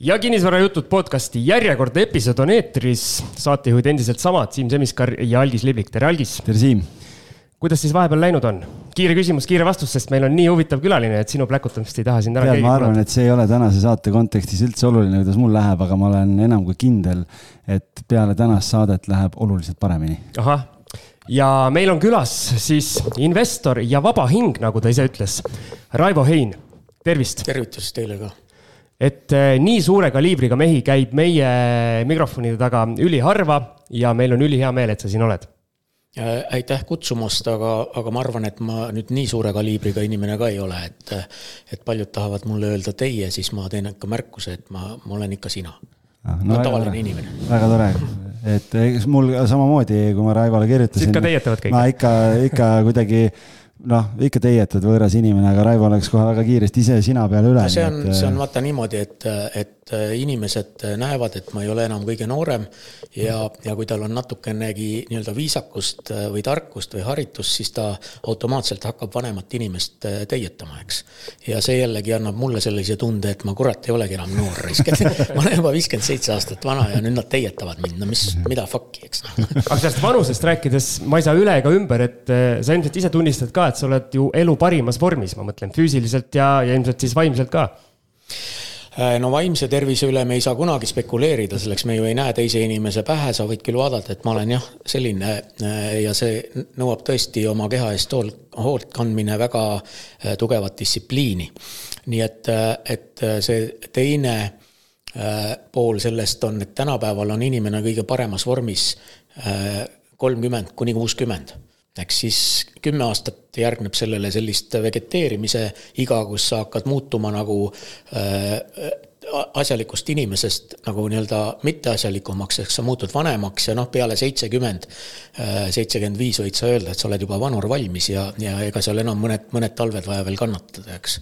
ja kinnisvarajutud podcasti järjekordne episood on eetris. saatejuhid endiselt samad, Siim Semiskar ja Algis Liblik, tere Algis. tere Siim. kuidas siis vahepeal läinud on? kiire küsimus, kiire vastus, sest meil on nii huvitav külaline, et sinu pläkutamist ei taha siin ära keegi. ma arvan, et see ei ole tänase saate kontekstis üldse oluline, kuidas mul läheb, aga ma olen enam kui kindel, et peale tänast saadet läheb oluliselt paremini. ahah, ja meil on külas siis investor ja vaba hing, nagu ta ise ütles, Raivo Hein, tervist. tervitus teile ka et eh, nii suure kaliibriga mehi käib meie mikrofonide taga üliharva ja meil on ülihea meel, et sa siin oled. aitäh kutsumast, aga, aga ma arvan, et ma nüüd nii suure kaliibriga inimene ka ei ole, et, et paljud tahavad mulle öelda teie, siis ma teen ikka märkuse, et ma, ma olen ikka sina ah,. No, no tavaline tore. inimene. väga tore, et mul samamoodi, kui ma Raivole kirjutasin. siit ka teietavad kõik? ma ikka, ikka kuidagi noh, ikka teietad võõras inimene, aga Raivo läks kohe väga kiiresti ise sina peale üle. see on, see on vaata niimoodi, et, et et äh, inimesed äh, näevad, et ma ei ole enam kõige noorem ja, ja kui tal on natukenegi nii-öelda viisakust äh, või tarkust või haritust, siis ta automaatselt hakkab vanemat inimest teietama, eks. ja see jällegi annab mulle sellise tunde, et ma kurat ei olegi enam noor raisk, et ma olen juba viiskümmend seitse aastat vana ja nüüd nad teietavad mind, no mis, mida fuck'i, eks noh. aga sellest vanusest rääkides ma ei saa üle ega ümber, et sa ilmselt ise tunnistad ka, et sa oled ju elu parimas vormis, ma mõtlen füüsiliselt ja, ja ilmselt siis vaimselt ka no vaimse tervise üle me ei saa kunagi spekuleerida, selleks me ju ei näe teise inimese pähe, sa võid küll vaadata, et ma olen jah, selline äh, ja see nõuab tõesti oma keha eest hoolt kandmine väga äh, tugevat distsipliini. nii et, et see teine pool sellest on, et tänapäeval on inimene kõige paremas vormis kolmkümmend kuni kuuskümmend eks siis kümme aastat järgneb sellele sellist vegeteerimise iga, kus sa hakkad muutuma nagu äh, asjalikust inimesest nagu nii-öelda mitteasjalikumaks, ehk sa muutud vanemaks ja noh, peale seitsekümmend, äh, seitsekümmend viis võid sa öelda, et sa oled juba vanur valmis ja, ja ega seal enam mõned, mõned talved vaja veel kannatada, eks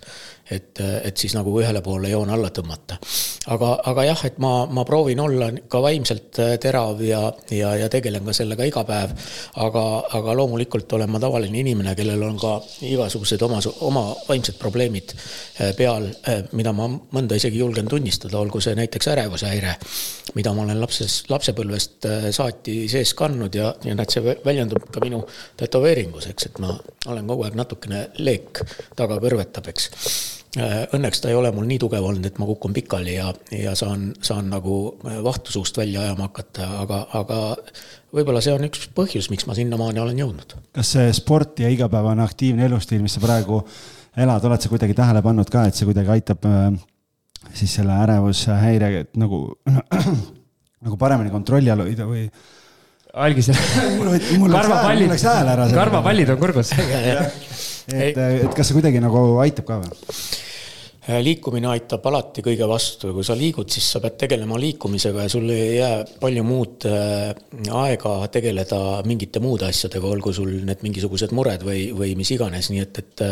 et, et siis nagu ühele poole joon alla tõmmata. Aga, aga jah, et ma, ma proovin olla ka vaimselt äh, terav ja, ja, ja tegelen ka sellega iga päev. aga, aga loomulikult olen ma tavaline inimene, kellel on ka igasugused oma, oma vaimsed probleemid äh, peal, äh, mida ma mõnda isegi julgen tunnistada, olgu see näiteks ärevushäire, mida ma olen lapses, lapsepõlvest saati sees kandnud ja, ja näed, see väljendub ka minu tätoveeringus, eks, et ma olen kogu aeg natukene leek taga kõrvetab, eks õnneks ta ei ole mul nii tugev olnud, et ma kukun pikali ja, ja saan, saan nagu äh, vahtu suust välja ajama hakata, aga, aga võib-olla see on üks põhjus, miks ma sinnamaani olen jõudnud. kas see sport ja igapäevane aktiivne elustiil, mis sa praegu elad, oled sa kuidagi tähele pannud ka, et see kuidagi aitab äh, siis selle ärevushäire nagu, nagu paremini kontrolli all hoida või? algis karvapallid, karvapallid on kurgus et, et kas see kuidagi nagu aitab ka või? Äh, liikumine aitab alati kõige vastu ja kui sa liigud, siis sa pead tegelema liikumisega ja sul ei jää palju muud äh, aega tegeleda mingite muude asjadega, olgu sul need mingisugused mured või, või mis iganes, nii et, et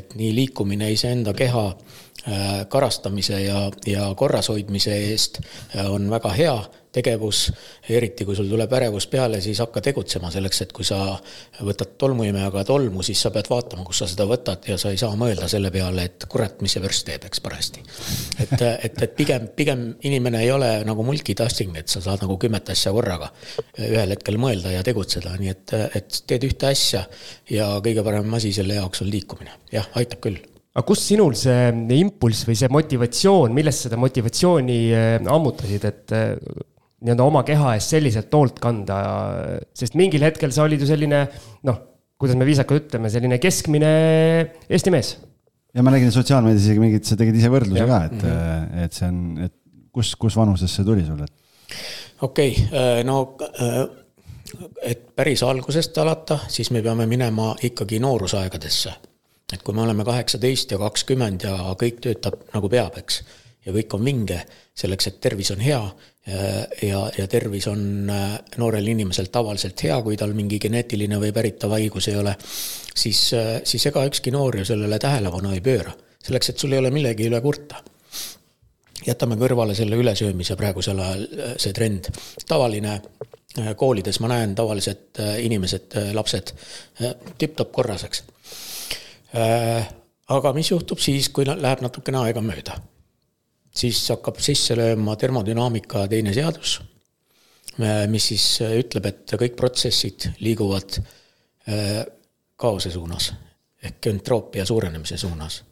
et nii liikumine iseenda keha äh, karastamise ja, ja korras hoidmise eest on väga hea tegevus, eriti kui sul tuleb ärevus peale, siis hakka tegutsema selleks, et kui sa võtad tolmuimejaga tolmu, siis sa pead vaatama, kus sa seda võtad ja sa ei saa mõelda selle peale, et kurat, mis see vürst teeb, eks parajasti. et, et, et pigem, pigem inimene ei ole nagu multitasking, et sa saad nagu kümmet asja korraga ühel hetkel mõelda ja tegutseda, nii et, et teed ühte asja ja kõige parem asi selle jaoks on liikumine, jah, aitab küll aga kust sinul see impulss või see motivatsioon, millest seda motivatsiooni äh, ammutasid, et äh, nii-öelda oma keha eest selliselt hoolt kanda, sest mingil hetkel sa olid ju selline noh, kuidas me viisakalt ütleme, selline keskmine Eesti mees. ja ma nägin sotsiaalmeedias isegi mingit, sa tegid ise võrdluse ja. ka, et mm, -hmm. et see on, et kus, kus vanuses see tuli sulle? okei okay,, äh, no äh, et päris algusest alata, siis me peame minema ikkagi noorusaegadesse. et kui me oleme kaheksateist ja kakskümmend ja kõik töötab nagu peab, eks, ja kõik on vinge, selleks et tervis on hea ja, ja tervis on äh, noorel inimesel tavaliselt hea, kui tal mingi geneetiline või päritav haigus ei ole, siis, äh, siis ega ükski noor ju sellele tähelepanu ei pööra. selleks, et sul ei ole millegi üle kurta. jätame kõrvale selle ülesöömise praegusel ajal, äh, see trend. tavaline koolides ma näen tavalised inimesed, lapsed tipp-topp korras, eks. aga mis juhtub siis, kui läheb natukene aega mööda? Siis hakkab sisse lööma termodünaamika teine seadus, mis siis ütleb, et kõik protsessid liiguvad kaose suunas ehk entroopia suurenemise suunas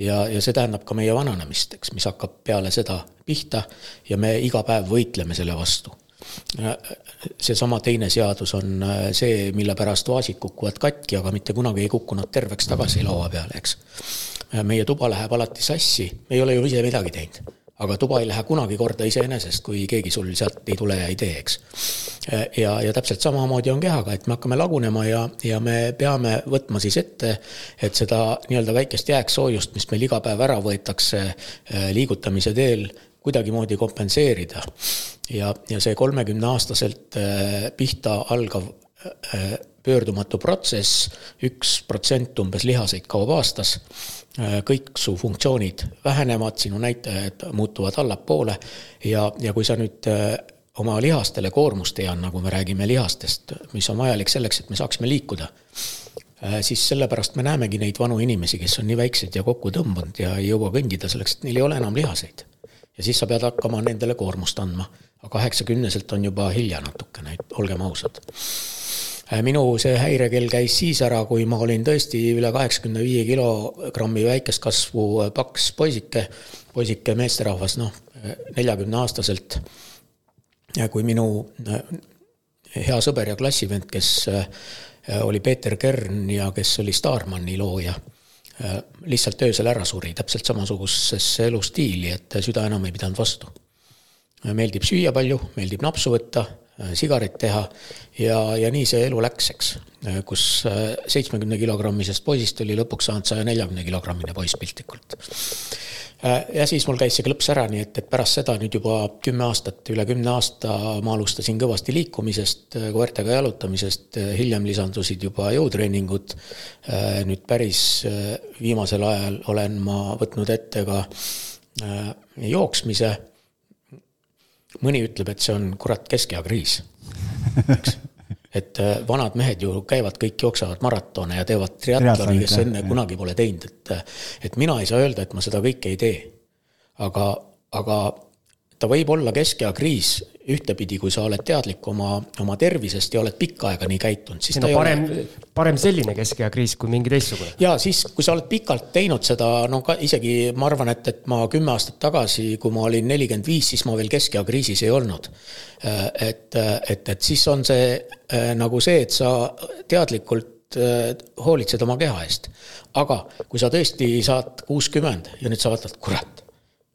ja, ja see tähendab ka meie vananemist, eks, mis hakkab peale seda pihta ja me iga päev võitleme selle vastu. Seesama teine seadus on äh, see, mille pärast vaasid kukuvad katki, aga mitte kunagi ei kukkunud terveks tagasi laua peale, eks. meie tuba läheb alati sassi, me ei ole ju ise midagi teinud aga tuba ei lähe kunagi korda iseenesest, kui keegi sul sealt ei tule ja ei tee, eks. ja, ja täpselt samamoodi on kehaga, et me hakkame lagunema ja, ja me peame võtma siis ette, et seda nii-öelda väikest jääksoojust, mis meil iga päev ära võetakse liigutamise teel, kuidagimoodi kompenseerida. ja, ja see kolmekümneaastaselt eh, pihta algav eh, pöördumatu protsess, üks protsent umbes lihaseid kaob aastas Äh, kõik su funktsioonid vähenevad, sinu näitajad muutuvad allapoole ja, ja kui sa nüüd äh, oma lihastele koormust ei anna, kui me räägime lihastest, mis on vajalik selleks, et me saaksime liikuda, äh, siis sellepärast me näemegi neid vanu inimesi, kes on nii väiksed ja kokku tõmbunud ja ei jõua kõndida selleks, et neil ei ole enam lihaseid. Ja siis sa pead hakkama nendele koormust andma. aga kaheksakümneselt on juba hilja natukene, olgem ausad Äh, minu see häirekell käis siis ära, kui ma olin tõesti üle kaheksakümne viie kilogrammi väikest kasvu äh, paks poisike, poisike meesterahvas, noh, neljakümne aastaselt. kui minu äh, hea sõber ja klassivend, kes oli Peeter Kern ja kes oli Starmani looja, lihtsalt öösel ära suri, täpselt samasugusesse elustiili, et süda enam ei pidanud vastu. meeldib süüa palju, meeldib napsu võtta Äh, sigaret teha ja, ja nii see elu läks, eks. Äh, kus äh, seitsmekümne kilogrammisest poisist oli lõpuks saanud saja neljakümne kilogrammine poiss piltlikult. ja siis mul käis see klõps ära, nii et, et pärast seda nüüd juba kümme aastat, üle kümne aasta ma alustasin kõvasti liikumisest, koertega jalutamisest, hiljem lisandusid juba jõutreeningud. nüüd päris viimasel ajal olen ma võtnud ette ka jooksmise mõni ütleb, et see on kurat keskeakriis, eks. et äh, vanad mehed ju käivad, kõik jooksevad maratone ja teevad triatloni, kes enne kunagi pole teinud, et, äh, et mina ei saa öelda, et ma seda kõike ei tee. aga, aga ta võib olla keskeakriis ühtepidi, kui sa oled teadlik oma, oma tervisest ja oled pikka aega nii käitunud, siis ta parem ole..., parem selline keskea kriis kui mingi teistsugune. ja siis, kui sa oled pikalt teinud seda, no ka isegi ma arvan, et, et ma kümme aastat tagasi, kui ma olin nelikümmend viis, siis ma veel keskea kriisis ei olnud. Äh, et, et, et siis on see äh, nagu see, et sa teadlikult äh, hoolitsed oma keha eest. aga kui sa tõesti saad kuuskümmend ja nüüd sa vaatad, kurat,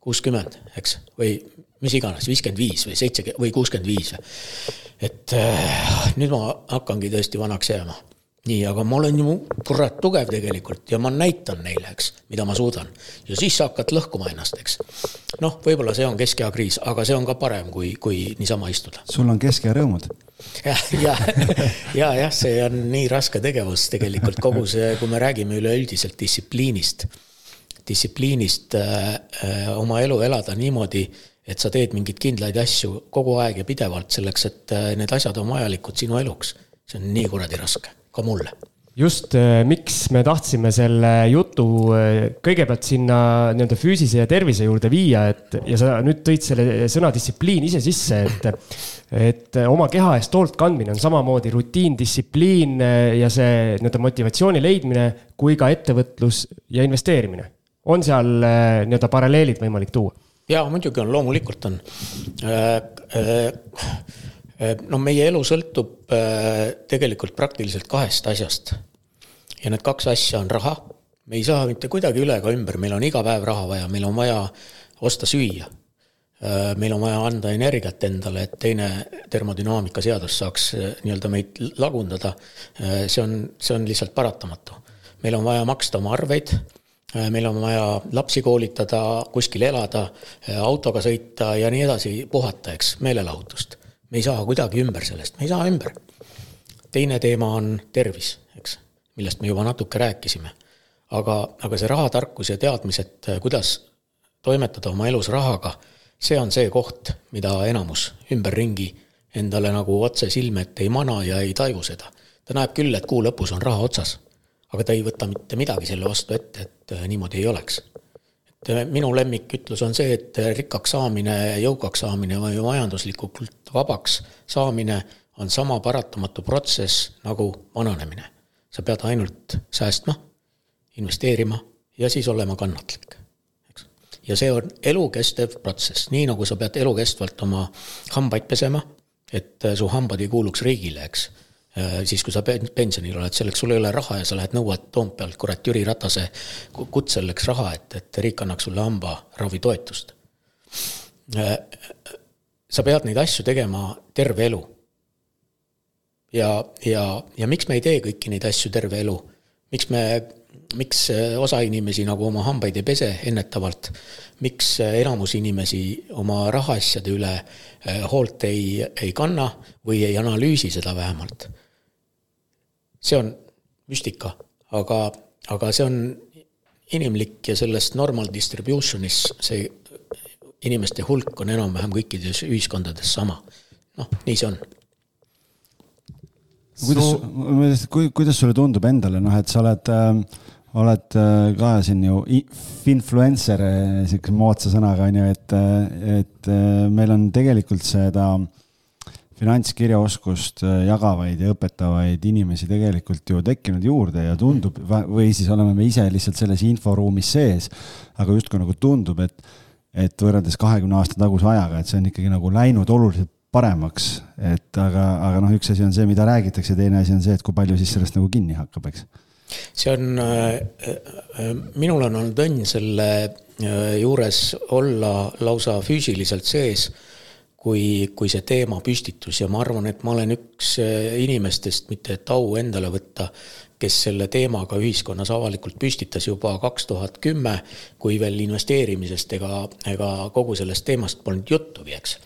kuuskümmend, eks, või mis iganes, viiskümmend viis või seitse või kuuskümmend viis et äh, nüüd ma hakkangi tõesti vanaks jääma. nii, aga ma olen ju kurat tugev tegelikult ja ma näitan neile, eks, mida ma suudan. ja siis sa hakkad lõhkuma ennast, eks. noh, võib-olla see on keskea kriis, aga see on ka parem, kui, kui niisama istuda. sul on keskea rõõmud jah, ja, ja jah, see on nii raske tegevus tegelikult kogu see, kui me räägime üleüldiselt distsipliinist, distsipliinist äh, äh, oma elu elada niimoodi et sa teed mingeid kindlaid asju kogu aeg ja pidevalt selleks, et äh, need asjad on vajalikud sinu eluks. see on nii kuradi raske, ka mulle. just, äh, miks me tahtsime selle jutu äh, kõigepealt sinna nii-öelda füüsise ja tervise juurde viia, et ja sa nüüd tõid selle sõna distsipliin ise sisse, et, et oma keha eest hoolt kandmine on samamoodi rutiin, distsipliin ja see nii-öelda motivatsiooni leidmine kui ka ettevõtlus ja investeerimine. on seal nii-öelda paralleelid võimalik tuua? Jaa, muidugi on, loomulikult on. Äh, äh, äh, no meie elu sõltub tegelikult praktiliselt kahest asjast. ja need kaks asja on raha. me ei saa mitte kuidagi üle ega ümber, meil on iga päev raha vaja, meil on vaja osta süüa. meil on vaja anda energiat endale, et teine termodünaamika seadus saaks nii-öelda meid lagundada. see on, see on lihtsalt paratamatu. meil on vaja maksta oma arveid meil on vaja lapsi koolitada, kuskil elada, äh, autoga sõita ja nii edasi, puhata, eks, meelelahutust. me ei saa kuidagi ümber sellest, me ei saa ümber. teine teema on tervis, eks, millest me juba natuke rääkisime. aga, aga see rahatarkus ja teadmised, äh, kuidas toimetada oma elus rahaga, see on see koht, mida enamus ümberringi endale nagu otse silme ette ei mana ja ei taju seda. ta näeb küll, et kuu lõpus on raha otsas aga ta ei võta mitte midagi selle vastu ette, et äh, niimoodi ei oleks. et minu lemmikütlus on see, et rikkaks saamine, jõukaks saamine või majanduslikult vabaks saamine on sama paratamatu protsess nagu vananemine. sa pead ainult säästma, investeerima ja siis olema kannatlik, eks. ja see on elukestev protsess, nii nagu sa pead elukestvalt oma hambaid pesema, et su hambad ei kuuluks riigile, eks Äh, siis, kui sa pensionil oled, selleks sul ei ole raha ja sa lähed nõuad Toompealt, kurat, Jüri Ratase kutsel läks raha, et, et riik annaks sulle hambaravitoetust. Äh, sa pead neid asju tegema terve elu. ja, ja, ja miks me ei tee kõiki neid asju terve elu? miks me, miks osa inimesi nagu oma hambaid ei pese ennetavalt, miks enamus inimesi oma rahaasjade üle äh, hoolt ei, ei kanna või ei analüüsi seda vähemalt see on müstika, aga, aga see on inimlik ja selles normal distribution'is see inimeste hulk on enam-vähem kõikides ühiskondades sama. noh, nii see on. kuidas, kuidas sulle tundub endale, noh, et sa oled äh, oled äh, ka siin ju influencer, äh, siukese moodsa sõnaga on ju, et, äh, et meil on tegelikult seda äh, finantskirjaoskust äh, jagavaid ja õpetavaid inimesi tegelikult ju tekkinud juurde ja tundub või siis oleme me ise lihtsalt selles inforuumis sees, aga justkui nagu tundub, et, et võrreldes kahekümne aasta taguse ajaga, et see on ikkagi nagu läinud oluliselt paremaks, et aga, aga noh, üks asi on see, mida räägitakse, teine asi on see, et kui palju siis sellest nagu kinni hakkab, eks. see on äh,, äh minul on olnud õnn selle äh, juures olla lausa füüsiliselt sees äh, kui, kui see teema püstitus ja ma arvan, et ma olen üks äh, inimestest, mitte et au endale võtta, kes selle teemaga ühiskonnas avalikult püstitas juba kaks tuhat kümme, kui veel investeerimisest ega, ega kogu sellest teemast polnud juttugi, eks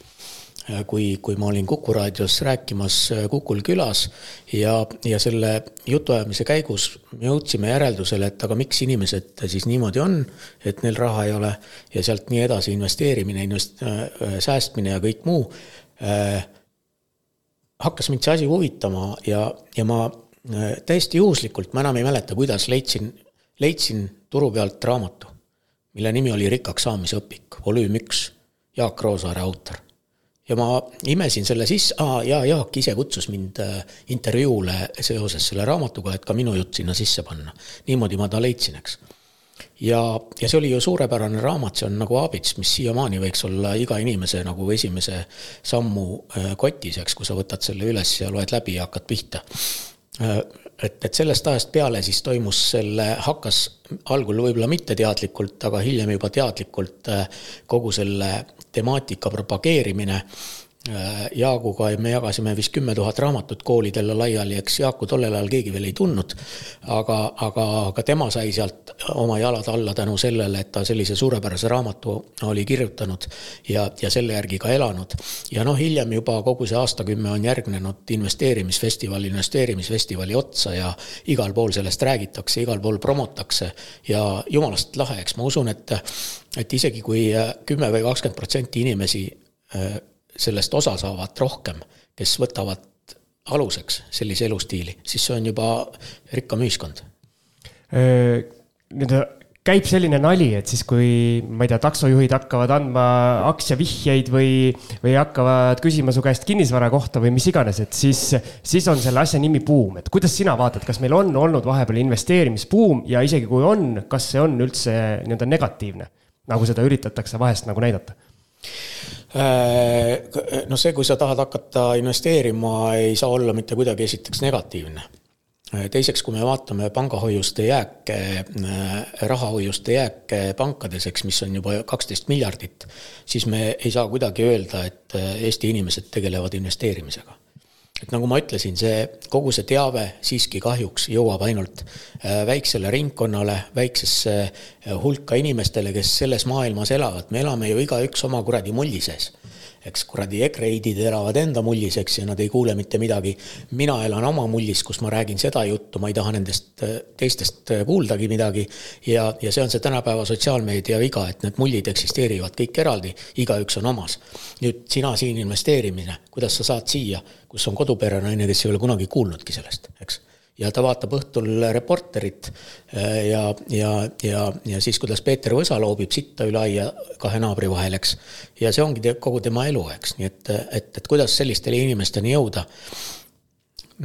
kui, kui ma olin Kuku raadios rääkimas äh, Kukul külas ja, ja selle jutuajamise käigus jõudsime järeldusele, et aga miks inimesed siis niimoodi on, et neil raha ei ole ja sealt nii edasi investeerimine, invest-, äh, säästmine ja kõik muu äh,. hakkas mind see asi huvitama ja, ja ma äh, täiesti juhuslikult, ma enam ei mäleta, kuidas leidsin, leidsin turu pealt raamatu, mille nimi oli Rikkaks saamise õpik, volüüm üks, Jaak Roosaare autor ja ma imesin selle sisse, aa jaa, Jaak ise kutsus mind äh, intervjuule seoses selle raamatuga, et ka minu jutt sinna sisse panna. niimoodi ma ta leidsin, eks. ja, ja see oli ju suurepärane raamat, see on nagu aabits, mis siiamaani võiks olla iga inimese nagu esimese sammu äh, kotis, eks, kui sa võtad selle üles ja loed läbi ja hakkad pihta äh, et, et sellest ajast peale siis toimus selle, hakkas algul võib-olla mitteteadlikult, aga hiljem juba teadlikult kogu selle temaatika propageerimine. Äh, Jaaguga me jagasime vist kümme tuhat raamatut koolidele laiali, eks Jaaku tollel ajal keegi veel ei tundnud. aga, aga, aga tema sai sealt oma jalad alla tänu sellele, et ta sellise suurepärase raamatu oli kirjutanud ja, ja selle järgi ka elanud. ja noh, hiljem juba kogu see aastakümme on järgnenud investeerimisfestival investeerimisfestivali otsa ja igal pool sellest räägitakse, igal pool promotakse ja jumalast lahe, eks ma usun, et et isegi kui äh, kümme või kakskümmend protsenti inimesi äh, sellest osa saavad rohkem, kes võtavad aluseks sellise elustiili, siis see on juba rikkam ühiskond. Nii-öelda käib selline nali, et siis, kui ma ei tea, taksojuhid hakkavad andma aktsiavihjeid või, või hakkavad küsima su käest kinnisvara kohta või mis iganes, et siis, siis on selle asja nimi buum, et kuidas sina vaatad, kas meil on olnud vahepeal investeerimisbuum ja isegi kui on, kas see on üldse nii-öelda negatiivne? nagu seda üritatakse vahest nagu näidata? Äh, no see, kui sa tahad hakata investeerima, ei saa olla mitte kuidagi esiteks negatiivne. Äh, teiseks, kui me vaatame pangahoiuste jääke, äh, rahahoiuste jääke pankades, eks, mis on juba kaksteist miljardit, siis me ei saa kuidagi öelda, et Eesti inimesed tegelevad investeerimisega et nagu ma ütlesin, see, kogu see teave siiski kahjuks jõuab ainult äh, väiksele ringkonnale, väiksesse äh, hulka inimestele, kes selles maailmas elavad, me elame ju igaüks oma kuradi mulli sees eks kuradi ekreidid elavad enda mullis, eks, ja nad ei kuule mitte midagi. mina elan oma mullis, kus ma räägin seda juttu, ma ei taha nendest äh, teistest äh, kuuldagi midagi. ja, ja see on see tänapäeva sotsiaalmeedia viga, et need mullid eksisteerivad kõik eraldi, igaüks on omas. nüüd sina siin investeerimine, kuidas sa saad siia, kus on koduperenaine, kes ei ole kunagi kuulnudki sellest, eks ja ta vaatab õhtul Reporterit äh, ja, ja, ja, ja siis, kuidas Peeter Võsa loobib sitta üle aia kahe naabri vahel, eks. ja see ongi te, kogu tema elu, eks, nii et, et, et kuidas sellistele inimesteni jõuda.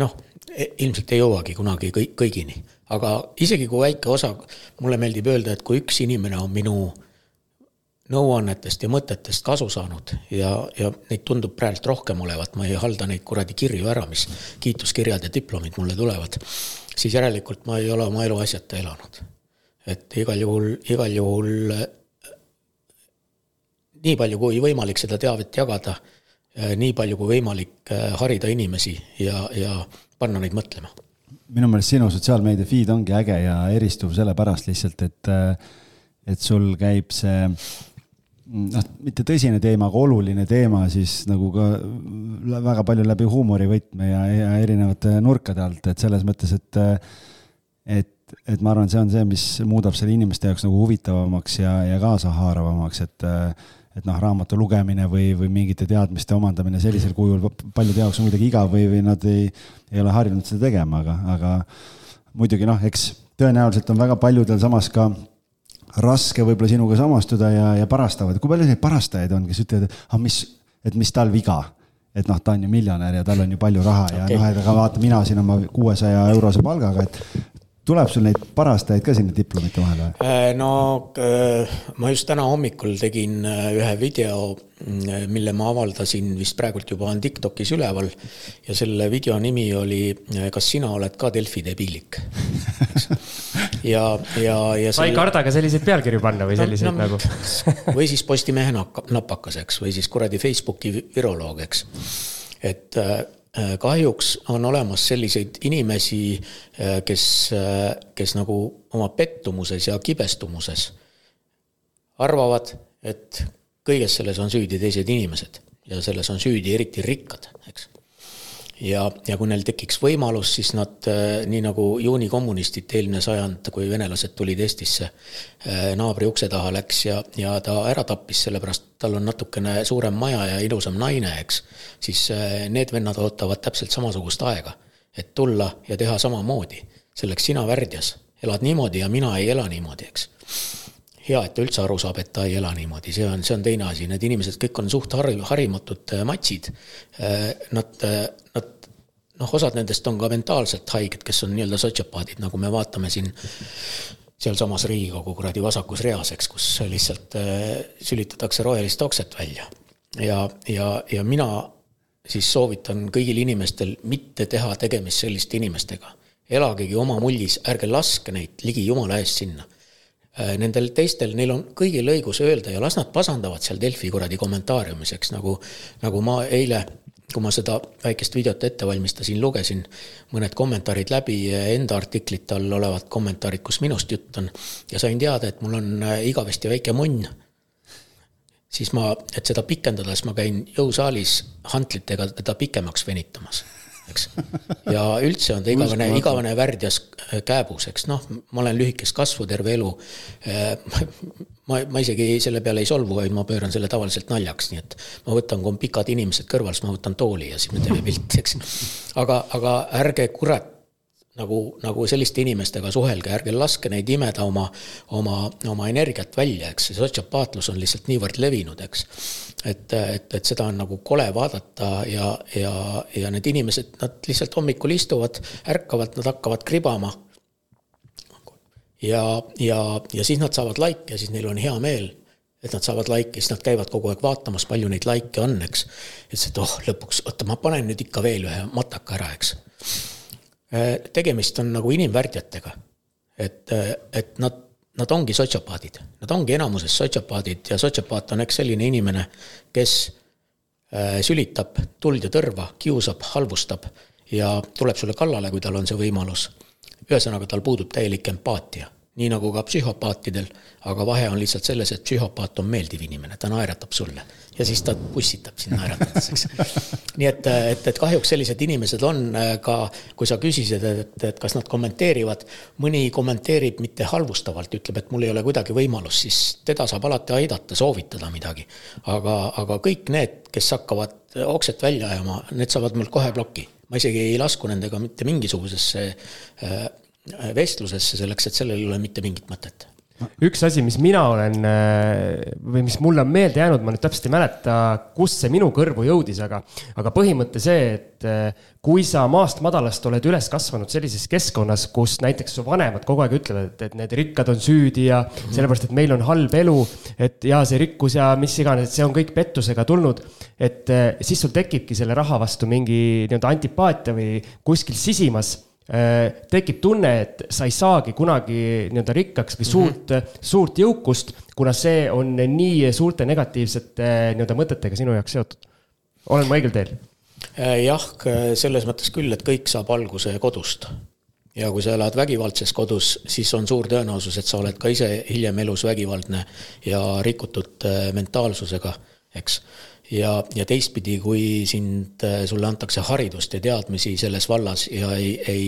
noh, e, ilmselt ei jõuagi kunagi kõik, kõigini, aga isegi kui väike osa, mulle meeldib öelda, et kui üks inimene on minu nõuannetest ja mõtetest kasu saanud ja, ja neid tundub praegu rohkem olevat, ma ei halda neid kuradi kirju ära, mis kiituskirjad ja diplomid mulle tulevad, siis järelikult ma ei ole oma elu asjata elanud. et igal juhul, igal juhul nii palju kui võimalik seda teavet jagada, nii palju kui võimalik äh, harida inimesi ja, ja panna neid mõtlema. minu meelest sinu sotsiaalmeedia feed ongi äge ja eristuv sellepärast lihtsalt, et, et sul käib see noh, mitte tõsine teema, aga oluline teema siis nagu ka väga palju läbi huumorivõtme ja, ja erinevate nurkade alt, et selles mõttes, et, et, et ma arvan, see on see, mis muudab selle inimeste jaoks nagu huvitavamaks ja, ja kaasahaaravamaks, et et noh, raamatu lugemine või, või mingite teadmiste omandamine sellisel kujul paljude jaoks on muidugi igav või, või nad ei, ei ole harjunud seda tegema, aga, aga muidugi noh, eks tõenäoliselt on väga paljudel samas ka raske võib-olla sinuga samastuda ja, ja parastavad. kui palju neid parastajaid on, kes ütlevad, et ah, mis, et mis tal viga? et noh, ta on ju miljonär ja tal on ju palju raha ja okay. noh, et aga vaata, mina siin oma kuuesaja eurose palgaga, et tuleb sul neid parastajaid ka sinna diplomite vahele või? Äh, no äh, ma just täna hommikul tegin äh, ühe video, mm, mille ma avaldasin vist praegult juba on Tiktokis üleval. ja selle video nimi oli Kas sina oled ka Delfi debiilik? ja, ja, ja. sa ei karda ka selliseid pealkirju panna või selliseid no, no, nagu? või siis Postimehe napakas, eks, või siis kuradi Facebooki viroloog, eks. et kahjuks on olemas selliseid inimesi, äh, kes, äh, kes nagu oma pettumuses ja kibestumuses arvavad, et kõiges selles on süüdi teised inimesed ja selles on süüdi eriti rikkad, eks ja, ja kui neil tekiks võimalus, siis nad äh, nii nagu juunikommunistid eelmine sajand, kui venelased tulid Eestisse, äh, naabri ukse taha läks ja, ja ta ära tappis, sellepärast tal on natukene suurem maja ja ilusam naine, eks. siis äh, need vennad ootavad täpselt samasugust aega, et tulla ja teha samamoodi. selleks sina värdjas elad niimoodi ja mina ei ela niimoodi, eks hea, et ta üldse aru saab, et ta ei ela niimoodi, see on, see on teine asi, need inimesed kõik on suht hari-, harimatud matsid. Nad, nad noh, osad nendest on ka mentaalselt haiged, kes on nii-öelda sotsiopaadid, nagu me vaatame siin sealsamas Riigikogu kuradi vasakus reas, eks, kus lihtsalt äh, sülitatakse rohelist okset välja. ja, ja, ja mina siis soovitan kõigil inimestel mitte teha tegemist selliste inimestega. elagegi oma mullis, ärge laske neid ligi jumala eest sinna äh, nendel teistel, neil on kõigil õigus öelda ja las nad pasandavad seal Delfi kuradi kommentaariumis, eks nagu, nagu ma eile kui ma seda väikest videot ette valmistasin, lugesin mõned kommentaarid läbi, enda artiklite all olevad kommentaarid, kus minust jutt on, ja sain teada, et mul on äh, igavesti väike munn, siis ma, et seda pikendada, siis ma käin jõusaalis hantlitega teda pikemaks venitamas eks. ja üldse on ta igavene, igavene värdjas äh, kääbus, eks noh, ma olen lühikest kasvu terve elu. Äh, ma, ma isegi selle peale ei solvu, vaid ma pööran selle tavaliselt naljaks, nii et ma võtan, kui on pikad inimesed kõrval, siis ma võtan tooli ja siis me teeme pilti, eks. aga, aga ärge kurat nagu, nagu selliste inimestega suhelge, ärge laske neid imeda oma, oma, oma energiat välja, eks see sotsiopaatlus on lihtsalt niivõrd levinud, eks. Et, et, et seda on nagu kole vaadata ja, ja, ja need inimesed, nad lihtsalt hommikul istuvad, ärkavad, nad hakkavad kribama. ja, ja, ja siis nad saavad laike ja siis neil on hea meel et nad saavad laike, siis nad käivad kogu aeg vaatamas, palju neid laike on, eks. ütles, et oh, lõpuks, oota, ma panen nüüd ikka veel ühe mataka ära, eks Äh, tegemist on nagu inimvärdjatega. et, et nad, nad ongi sotsiopaadid, nad ongi enamuses sotsiopaadid ja sotsiopaat on eks selline inimene, kes äh, sülitab tuld ja tõrva, kiusab, halvustab ja tuleb sulle kallale, kui tal on see võimalus. ühesõnaga, tal puudub täielik empaatia nii nagu ka psühhopaatidel, aga vahe on lihtsalt selles, et psühhopaat on meeldiv inimene, ta naeratab sulle ja siis ta pussitab sind naeratades, eks. nii et, et, et kahjuks sellised inimesed on äh, ka, kui sa küsisid, et, et kas nad kommenteerivad, mõni kommenteerib mitte halvustavalt, ütleb, et mul ei ole kuidagi võimalust, siis teda saab alati aidata, soovitada midagi. aga, aga kõik need, kes hakkavad okset välja ajama, need saavad mul kohe ploki ma isegi ei lasku nendega mitte mingisugusesse äh, vestlusesse selleks, et sellel ei ole mitte mingit mõtet üks asi, mis mina olen äh, või mis mulle on meelde jäänud, ma nüüd täpselt ei mäleta, kust see minu kõrvu jõudis, aga, aga põhimõte see, et äh, kui sa maast madalast oled üles kasvanud sellises keskkonnas, kus näiteks su vanemad kogu aeg ütlevad, et, et need rikkad on süüdi ja sellepärast, et meil on halb elu, et ja see rikkus ja mis iganes, et see on kõik pettusega tulnud. et äh, siis sul tekibki selle raha vastu mingi nii-öelda antipaatia või kuskil sisimas tekib tunne, et sa ei saagi kunagi nii-öelda rikkaks või suurt mm, -hmm. suurt jõukust, kuna see on nii suurte negatiivsete nii-öelda mõtetega sinu jaoks seotud. olen ma õigel teel? Äh, jah, selles mõttes küll, et kõik saab alguse kodust. ja kui sa elad vägivaldses kodus, siis on suur tõenäosus, et sa oled ka ise hiljem elus vägivaldne ja rikutud äh, mentaalsusega, eks ja, ja teistpidi, kui sind, äh, sulle antakse haridust ja teadmisi selles vallas ja ei, ei,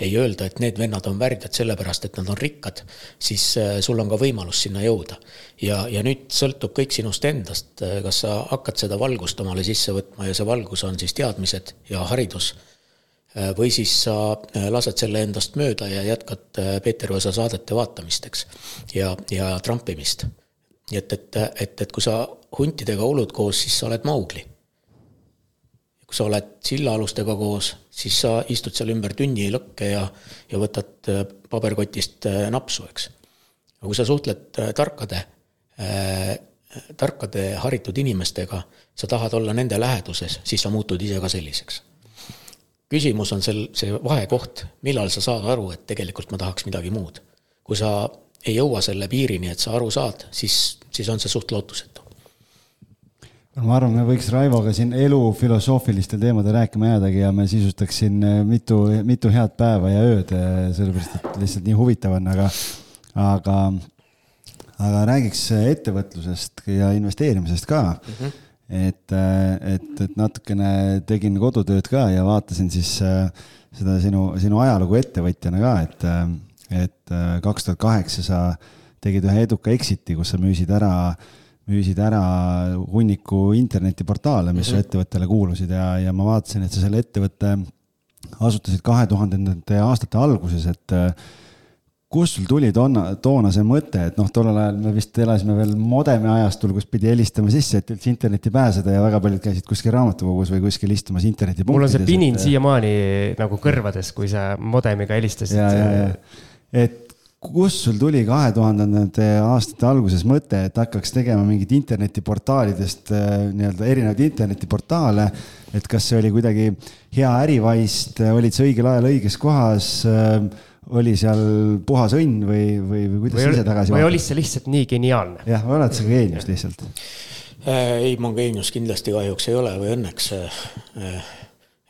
ei öelda, et need vennad on värdjad sellepärast, et nad on rikkad, siis äh, sul on ka võimalus sinna jõuda. ja, ja nüüd sõltub kõik sinust endast, äh, kas sa hakkad seda valgust omale sisse võtma ja see valgus on siis teadmised ja haridus või siis sa lased selle endast mööda ja jätkad Peeter Võsa saadete vaatamist, eks, ja, ja trampimist. Nii et, et, et, et kui sa huntidega ulud koos, siis sa oled Maugli. kui sa oled sillaalustega koos, siis sa istud seal ümber tünnilõkke ja, ja võtad äh, paberkotist äh, napsu, eks. aga kui sa suhtled äh, tarkade äh,, tarkade haritud inimestega, sa tahad olla nende läheduses, siis sa muutud ise ka selliseks. küsimus on sel, see vahekoht, millal sa saad aru, et tegelikult ma tahaks midagi muud. kui sa ei jõua selle piirini, et sa aru saad, siis, siis on see suht lootusetu ma arvan, me võiks Raivoga siin elu filosoofilistel teemadel rääkima jäädagi ja me sisustaks siin äh, mitu, mitu head päeva ja ööd, äh, sellepärast et lihtsalt nii huvitav on, aga, aga, aga räägiks ettevõtlusest ja investeerimisest ka mm. -hmm. et, et, et natukene tegin kodutööd ka ja vaatasin siis seda sinu, sinu ajalugu ettevõtjana ka, et, et kaks tuhat kaheksa sa tegid ühe eduka exit'i, kus sa müüsid ära äh, müüsid ära hunniku internetiportaale, mis mm -hmm. su mhm. ettevõttele kuulusid ja, ja ma vaatasin, et sa selle ettevõtte asutasid kahe tuhandendate aastate alguses, et äh, kust sul tuli toona, toona see mõte, et noh, tollel ajal me vist elasime veel modemi ajastul, kus pidi helistama sisse, et üldse internetti pääseda ja väga paljud käisid kuskil raamatukogus või kuskil istumas internetipunktides. mul on see pinin et... siiamaani nagu kõrvades, kui sa modemiga helistasid. Et kust sul tuli kahe tuhandendate aastate alguses mõte, et hakkaks tegema mingit internetiportaalidest äh, nii-öelda erinevaid internetiportaale? et kas see oli kuidagi hea ärivaist, olid sa õigel ajal õiges kohas? Äh, oli seal puhas õnn või, või, või kuidas sa ise tagasi või oli see lihtsalt nii geniaalne? jah, või oled sa geenius lihtsalt? Äh, ei, ma geenius kindlasti kahjuks ei ole või õnneks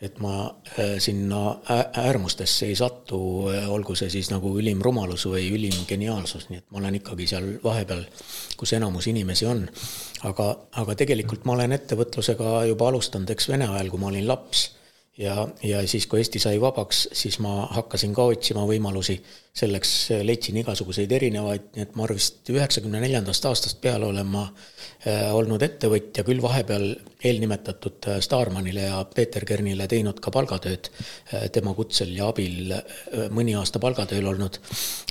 et ma äh, sinna äärmustesse ei satu, äh, olgu see siis nagu ülim rumalus või ülim geniaalsus, nii et ma olen ikkagi seal vahepeal, kus enamus inimesi on. aga, aga tegelikult ma olen ettevõtlusega juba alustanud, eks Vene ajal, kui ma olin laps ja, ja siis, kui Eesti sai vabaks, siis ma hakkasin ka otsima võimalusi, selleks leidsin igasuguseid erinevaid, nii et ma arvan vist üheksakümne neljandast aastast peale olen ma äh, olnud ettevõtja, küll vahepeal eelnimetatud äh, Starmanile ja Peeter Kernile teinud ka palgatööd äh, tema kutsel ja abil mõni aasta palgatööl olnud,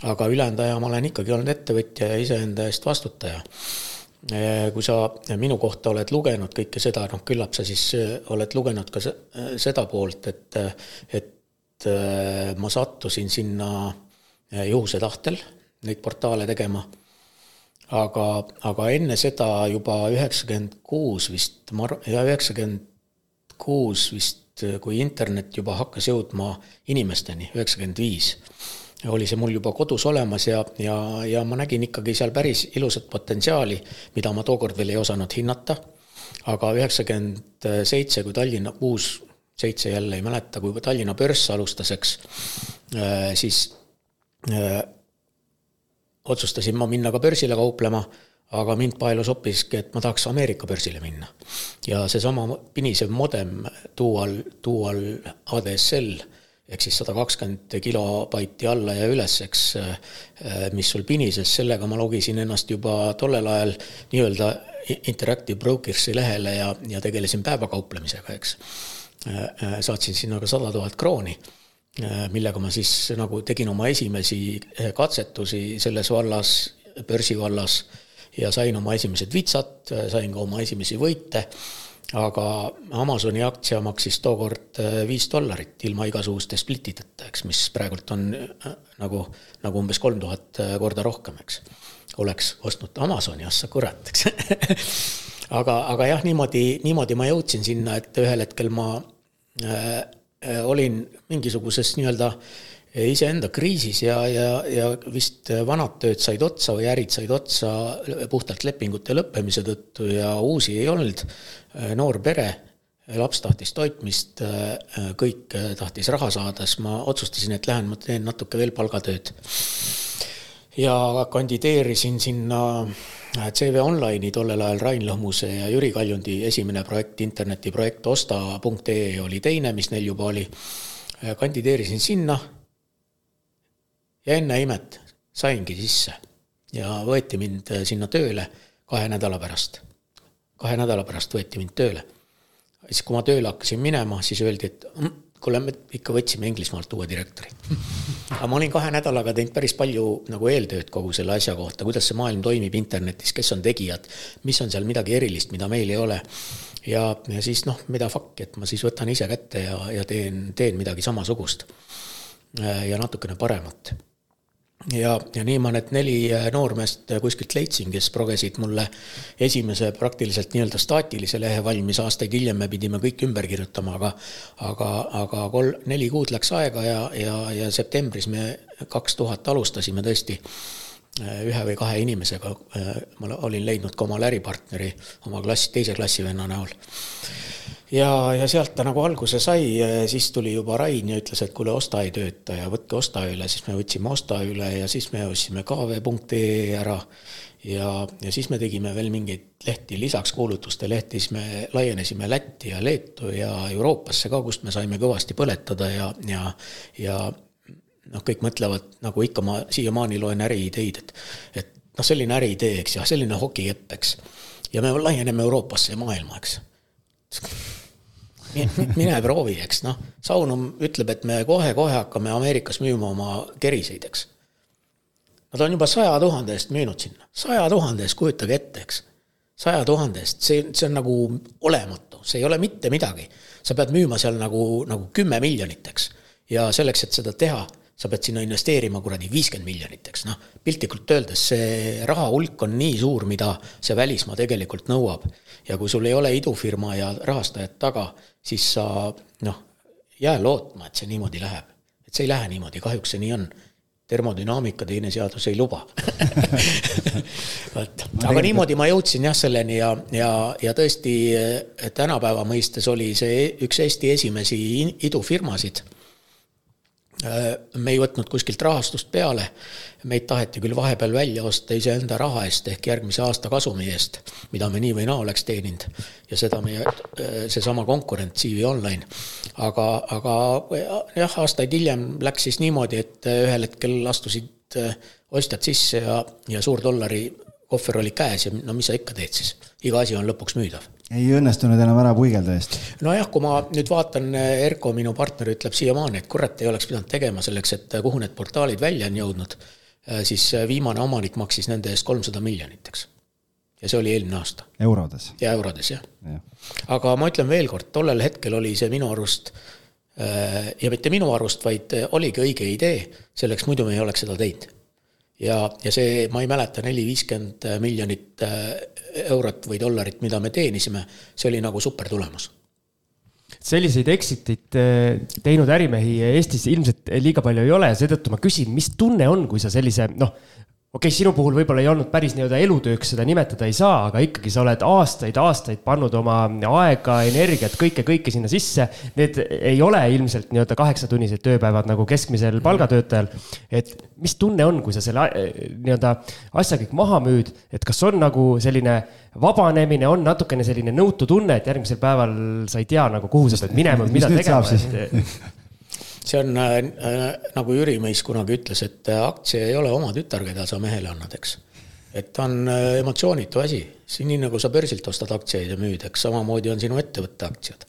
aga ülejäänud aja ma olen ikkagi olnud ettevõtja ja iseenda eest vastutaja kui sa minu kohta oled lugenud kõike seda, noh, küllap sa siis eh, oled lugenud ka seda poolt, et, et ma sattusin sinna eh, juhuse tahtel neid portaale tegema. aga, aga enne seda juba üheksakümmend kuus vist, ma arvan, ja üheksakümmend kuus vist, kui internet juba hakkas jõudma inimesteni, üheksakümmend viis oli see mul juba kodus olemas ja, ja, ja ma nägin ikkagi seal päris ilusat potentsiaali, mida ma tookord veel ei osanud hinnata. aga üheksakümmend seitse, kui Tallinna, kuus, seitse jälle ei mäleta, kui Tallinna börs alustas, eks, äh, siis öö, äh, otsustasin ma minna ka börsile kauplema, aga mind paelus hoopiski, et ma tahaks Ameerika börsile minna. ja seesama pinisev modem, dual, dual ADSL ehk siis sada kakskümmend kilobaiti alla ja üles, eks, äh, mis sul pinises, sellega ma logisin ennast juba tollel ajal nii-öelda Interactive Brokers'i lehele ja, ja tegelesin päevakauplemisega, eks. saatsin sinna ka sada tuhat krooni, millega ma siis nagu tegin oma esimesi katsetusi selles vallas, börsivallas ja sain oma esimesed vitsad, sain ka oma esimesi võite aga Amazoni aktsia maksis tookord äh, viis dollarit ilma igasuguste splitideta, eks, mis praegult on äh, nagu, nagu umbes kolm tuhat äh, korda rohkem, eks. oleks ostnud Amazoni, ah sa kurat, eks aga, aga jah, niimoodi, niimoodi ma jõudsin sinna, et ühel hetkel ma äh, olin mingisuguses nii-öelda iseenda kriisis ja, ja, ja vist vanad tööd said otsa või ärid said otsa puhtalt lepingute lõppemise tõttu ja uusi ei olnud. Noor pere, laps tahtis toitmist, kõik tahtis raha saada, siis ma otsustasin, et lähen, ma teen natuke veel palgatööd. ja kandideerisin sinna CV Online'i tollel ajal Rain Lõhmuse ja Jüri Kaljundi esimene projekt, internetiprojekt osta.ee oli teine, mis neil juba oli. kandideerisin sinna ja enne imet saingi sisse ja võeti mind äh, sinna tööle kahe nädala pärast. Kahe nädala pärast võeti mind tööle. siis, kui ma tööle hakkasin minema, siis öeldi, et mm, kuule, me ikka võtsime Inglismaalt uue direktori. aga ma olin kahe nädalaga teinud päris palju nagu eeltööd kogu selle asja kohta, kuidas see maailm toimib internetis, kes on tegijad, mis on seal midagi erilist, mida meil ei ole. ja, ja siis noh, mida fuck, et ma siis võtan ise kätte ja, ja teen, teen midagi samasugust. Ja natukene paremat ja, ja nii ma need neli äh, noormeest äh, kuskilt leidsin, kes progesid mulle esimese praktiliselt nii-öelda staatilise lehe valmis, aastaid hiljem me pidime kõik ümber kirjutama, aga aga, aga kolm, neli kuud läks aega ja, ja, ja septembris me kaks tuhat alustasime tõesti ühe või kahe inimesega, ma olin leidnud ka omale äripartneri oma klass, teise klassivenna näol. Ja, ja sealt ta nagu alguse sai, siis tuli juba Rain ja ütles, et kuule, Osta ei tööta ja võtke Osta üle, siis me võtsime Osta üle ja siis me ostsime kv.ee ära. ja, ja siis me tegime veel mingeid lehti. Lisaks kuulutuste lehti, siis me laienesime Lätti ja Leetu ja Euroopasse ka, kust me saime kõvasti põletada ja, ja, ja noh, kõik mõtlevad, nagu ikka ma siiamaani loen äriideid, et, et noh, selline äriidee, eks, ja selline hokiepp, eks. ja me laieneme Euroopasse ja maailma, eks mine proovi, eks noh, Saunum ütleb, et me kohe-kohe hakkame Ameerikas müüma oma keriseid, eks. Nad on juba saja tuhande eest müünud sinna, saja tuhande eest, kujutage ette, eks. saja tuhande eest, see, see on nagu olematu, see ei ole mitte midagi. sa pead müüma seal nagu, nagu kümme miljonit, eks. ja selleks, et seda teha, sa pead sinna investeerima kuradi viiskümmend miljonit, eks noh, piltlikult öeldes see raha hulk on nii suur, mida see välismaa tegelikult nõuab. ja kui sul ei ole idufirma ja rahastajat taga, siis sa noh, jää lootma, et see niimoodi läheb. et see ei lähe niimoodi, kahjuks see nii on. Termodünaamika teine seadus ei luba. Vot, aga niimoodi ma jõudsin jah selleni ja, ja, ja tõesti tänapäeva mõistes oli see üks Eesti esimesi idufirmasid me ei võtnud kuskilt rahastust peale, meid taheti küll vahepeal välja osta iseenda raha eest ehk järgmise aasta kasumi eest, mida me nii või naa oleks teeninud. ja seda meie, äh, seesama konkurent CV Online. aga, aga jah, aastaid hiljem läks siis niimoodi, et äh, ühel hetkel astusid ostjad sisse ja, ja suur dollari kohver oli käes ja no mis sa ikka teed siis, iga asi on lõpuks müüdav ei õnnestunud enam ära puigelda vist? nojah, kui ma nüüd vaatan, Erko, minu partner, ütleb siiamaani, et kurat, ei oleks pidanud tegema selleks, et kuhu need portaalid välja on jõudnud, äh, siis viimane omanik maksis nende eest kolmsada miljonit, eks. ja see oli eelmine aasta. eurodes? ja eurodes, jah ja.. aga ma ütlen veel kord, tollel hetkel oli see minu arust äh, ja mitte minu arust, vaid oligi õige idee, selleks muidu me ei oleks seda teinud ja, ja see, ma ei mäleta, neli, viiskümmend miljonit äh, eurot või dollarit, mida me teenisime, see oli nagu super tulemus selliseid exit'id äh, teinud ärimehi Eestis ilmselt liiga palju ei ole ja seetõttu ma küsin, mis tunne on, kui sa sellise noh, okei okay,, sinu puhul võib-olla ei olnud päris nii-öelda elutööks seda nimetada ei saa, aga ikkagi sa oled aastaid-aastaid pannud oma aega, energiat, kõike, kõike sinna sisse. Need ei ole ilmselt nii-öelda kaheksatunnised tööpäevad nagu keskmisel palgatöötajal. et mis tunne on, kui sa selle nii-öelda asja kõik maha müüd, et kas on nagu selline vabanemine, on natukene selline nõutu tunne, et järgmisel päeval sa ei tea nagu, kuhu sa pead minema, mida tegema, et see on äh, äh, nagu Jüri Mõis kunagi ütles, et äh, aktsia ei ole oma tütar, keda sa mehele annad, eks. et ta on äh, emotsioonitu asi, nii nagu sa börsilt ostad aktsiaid ja müüd, eks samamoodi on sinu ettevõtte aktsiad.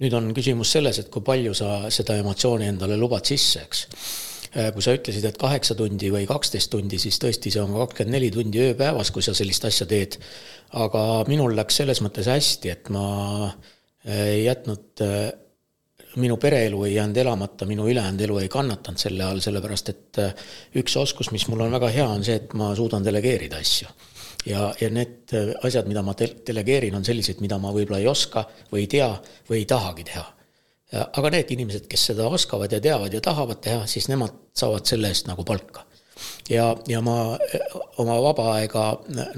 nüüd on küsimus selles, et kui palju sa seda emotsiooni endale lubad sisse, eks Äh, kui sa ütlesid, et kaheksa tundi või kaksteist tundi, siis tõesti, see on kakskümmend neli tundi ööpäevas, kui sa sellist asja teed. aga minul läks selles mõttes hästi, et ma ei jätnud, minu pereelu ei jäänud elamata, minu ülejäänud elu ei kannatanud selle all, sellepärast et üks oskus, mis mul on väga hea, on see, et ma suudan delegeerida asju ja, ja need asjad, mida ma delegeerin, on sellised, mida ma võib-olla ei oska või ei tea või ei tahagi teha aga need inimesed, kes seda oskavad ja teavad ja tahavad teha, siis nemad saavad selle eest nagu palka. ja, ja ma oma vaba aega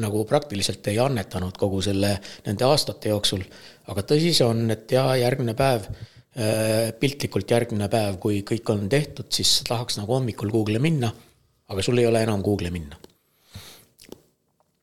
nagu praktiliselt ei annetanud kogu selle, nende aastate jooksul, aga tõsi see on, et ja järgmine päev, äh, piltlikult järgmine päev, kui kõik on tehtud, siis tahaks nagu hommikul Google'i minna, aga sul ei ole enam Google'i minna.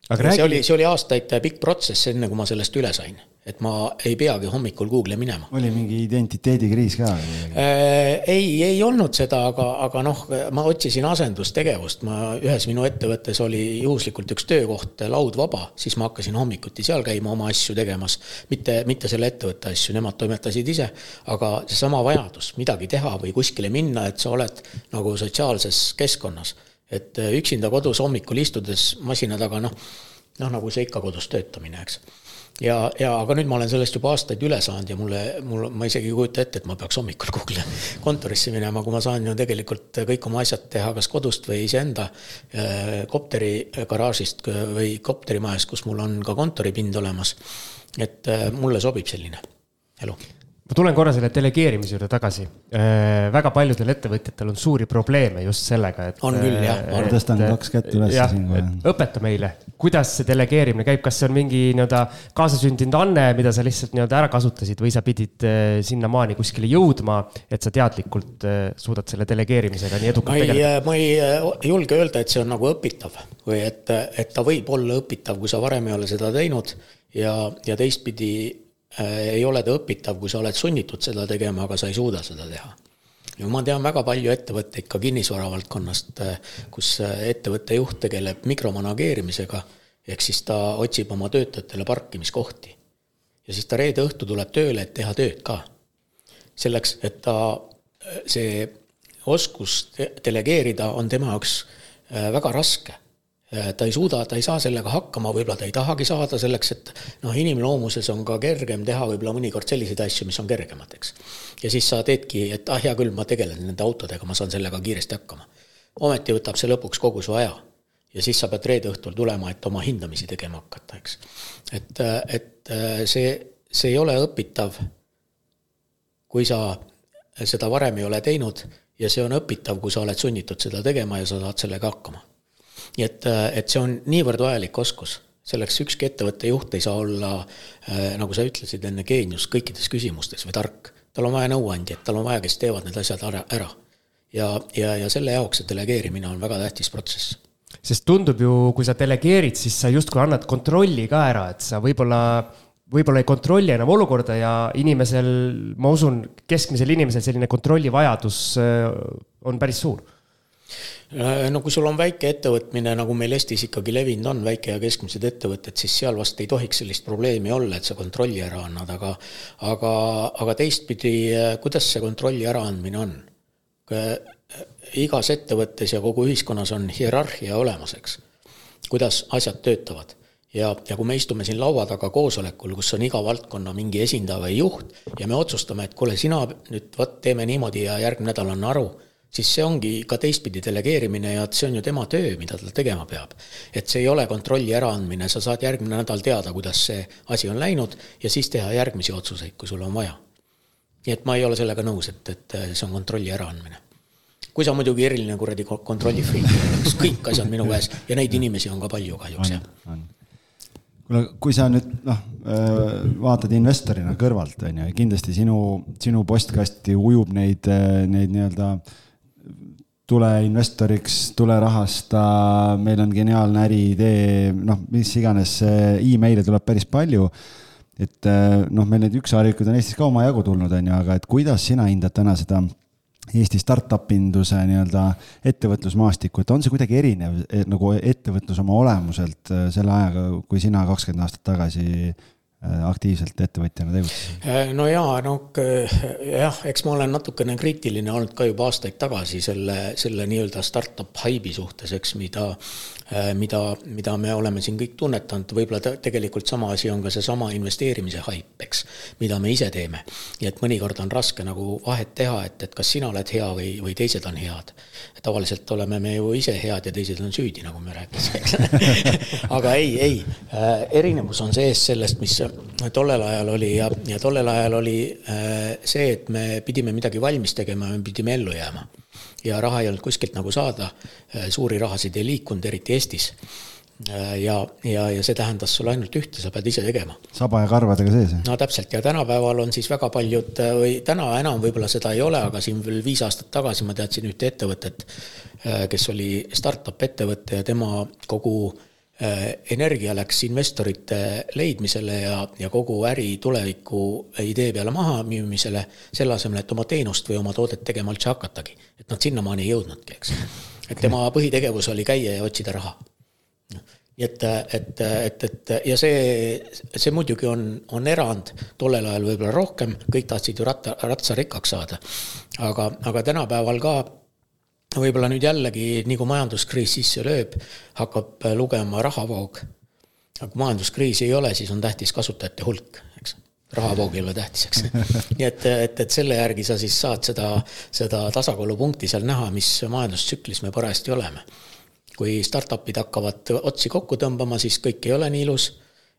See oli, see oli aastaid pikk protsess, enne kui ma sellest üle sain et ma ei peagi hommikul Google'i minema. oli mingi identiteedikriis ka? Äh, ei, ei olnud seda, aga, aga noh, ma otsisin asendustegevust, ma ühes minu ettevõttes oli juhuslikult üks töökoht laudvaba, siis ma hakkasin hommikuti seal käima oma asju tegemas. mitte, mitte selle ettevõtte asju, nemad toimetasid ise, aga seesama vajadus midagi teha või kuskile minna, et sa oled nagu sotsiaalses keskkonnas. et üksinda kodus hommikul istudes masina taga, noh, noh nagu see ikka kodus töötamine, eks ja, ja aga nüüd ma olen sellest juba aastaid üle saanud ja mulle, mul, ma isegi ei kujuta ette, et ma peaks hommikul Google'i kontorisse minema, kui ma saan ju tegelikult kõik oma asjad teha kas kodust või iseenda äh, kopteri garaažist või kopterimajast, kus mul on ka kontoripind olemas. et äh, mulle sobib selline elu ma tulen korra selle delegeerimise juurde tagasi. Äh, väga paljudel ettevõtjatel on suuri probleeme just sellega, et. on küll jah. ma tõstan kaks kätt üles siinkohal. õpeta meile, kuidas see delegeerimine käib, kas see on mingi nii-öelda kaasasündinud anne, mida sa lihtsalt nii-öelda ära kasutasid või sa pidid äh, sinnamaani kuskile jõudma, et sa teadlikult äh, suudad selle delegeerimisega nii edukalt tegeleda? ma ei julge öelda, et see on nagu õpitav või et, et ta võib olla õpitav, kui sa varem ei ole seda teinud ja, ja teistpidi Äh, ei ole ta õpitav, kui sa oled sunnitud seda tegema, aga sa ei suuda seda teha. ja ma tean väga palju ettevõtteid ka kinnisvara valdkonnast, äh, kus äh, ettevõtte juht tegeleb mikromanageerimisega, ehk siis ta otsib oma töötajatele parkimiskohti. ja siis ta reede õhtu tuleb tööle, et teha tööd ka. selleks, et ta, see oskus delegeerida on tema jaoks väga raske Äh, ta ei suuda, ta ei saa sellega hakkama, võib-olla ta ei tahagi saada selleks, et noh, inimloomuses on ka kergem teha võib-olla mõnikord selliseid asju, mis on kergemad, eks. ja siis sa teedki, et ah, hea küll, ma tegelen nende autodega, ma saan sellega kiiresti hakkama. ometi võtab see lõpuks kogu su aja. ja siis sa pead reede õhtul tulema, et oma hindamisi tegema hakata, eks. et, et see, see ei ole õpitav, kui sa seda varem ei ole teinud ja see on õpitav, kui sa oled sunnitud seda tegema ja sa saad sellega hakkama nii et, äh, et see on niivõrd vajalik oskus selleks ükski ettevõtte juht ei saa olla, äh, nagu sa ütlesid enne, geenius kõikides küsimustes või tark. tal on vaja nõuandjaid, tal on vaja, kes teevad need asjad ära. ja, ja, ja selle jaoks see delegeerimine on väga tähtis protsess. sest tundub ju, kui sa delegeerid, siis sa justkui annad kontrolli ka ära, et sa võib-olla, võib-olla ei kontrolli enam olukorda ja inimesel, ma usun, keskmisel inimesel selline kontrollivajadus äh, on päris suur no kui sul on väike ettevõtmine, nagu meil Eestis ikkagi levinud on, väike ja keskmised ettevõtted, siis seal vast ei tohiks sellist probleemi olla, et sa kontrolli ära annad, aga aga, aga teistpidi, äh, kuidas see kontrolli äraandmine on? Äh, igas ettevõttes ja kogu ühiskonnas on hierarhia olemas, eks. kuidas asjad töötavad ja, ja kui me istume siin laua taga koosolekul, kus on iga valdkonna mingi esindaja või juht ja me otsustame, et kuule, sina nüüd vot teeme niimoodi ja järgmine nädal anna aru siis see ongi ka teistpidi delegeerimine ja see on ju tema töö, mida ta tegema peab. et see ei ole kontrolli äraandmine, sa saad järgmine nädal teada, kuidas see asi on läinud ja siis teha järgmisi otsuseid, kui sul on vaja. nii et ma ei ole sellega nõus, et, et see on kontrolli äraandmine. kui sa muidugi eriline kuradi kontrollifriik, siis kõik asjad minu käes ja neid inimesi on ka palju kahjuks, jah kuule, kui sa nüüd noh, äh, vaatad investorina kõrvalt, on ju, kindlasti sinu, sinu postkasti ujub neid, neid nii-öelda äh, tule investoriks, tule rahasta, meil on geniaalne äriidee, noh, mis iganes email'e tuleb päris palju. et noh, meil neid ükssarvikud on Eestis ka omajagu tulnud, on ju, aga et kuidas sina hindad täna seda Eesti startup induse nii-öelda ettevõtlusmaastikku, et on see kuidagi erinev e, nagu ettevõtlus oma olemuselt selle ajaga, kui sina kakskümmend aastat tagasi aktiivselt ettevõtjana tegutsesid? Äh, no jaa, no jah, eks ma olen natukene kriitiline olnud ka juba aastaid tagasi selle, selle nii-öelda startup haibi suhtes, eks, mida Äh, mida, mida me oleme siin kõik tunnetanud, võib-olla tegelikult sama asi on ka seesama investeerimise haip, eks, mida me ise teeme. nii et mõnikord on raske nagu vahet teha, et, et kas sina oled hea või, või teised on head. tavaliselt oleme me ju ise head ja teised on süüdi, nagu me rääkisime, eks aga ei, ei, äh, erinevus on sees sellest, mis tollel ajal oli ja, ja tollel ajal oli äh, see, et me pidime midagi valmis tegema, me pidime ellu jääma ja raha ei olnud kuskilt nagu saada, äh, suuri rahasid ei liikunud, eriti Eestis. Äh, ja, ja, ja see tähendas sulle ainult ühte, sa pead ise tegema. saba ja karvadega sees? no täpselt ja tänapäeval on siis väga paljud äh, või täna enam võib-olla seda ei ole, aga siin veel viis aastat tagasi ma teadsin ühte ettevõtet, kes oli startup ettevõte ja tema kogu energia läks investorite leidmisele ja, ja kogu äri tuleviku idee peale mahamüümisele, selle asemel, et oma teenust või oma toodet tegema üldse hakatagi. et nad sinnamaani ei jõudnudki, eks. et tema põhitegevus oli käia ja otsida raha. nii et, et, et, et ja see, see muidugi on, on erand, tollel ajal võib-olla rohkem, kõik tahtsid ju ratta, ratsarikkaks saada. aga, aga tänapäeval ka võib-olla nüüd jällegi, nii kui majanduskriis sisse lööb, hakkab lugema rahavoog. aga kui majanduskriisi ei ole, siis on tähtis kasutajate hulk, eks. rahavoog ei ole tähtis, eks. nii et, et, et selle järgi sa siis saad seda, seda tasakaalupunkti seal näha, mis majandustsüklis me parajasti oleme. kui startup'id hakkavad otsi kokku tõmbama, siis kõik ei ole nii ilus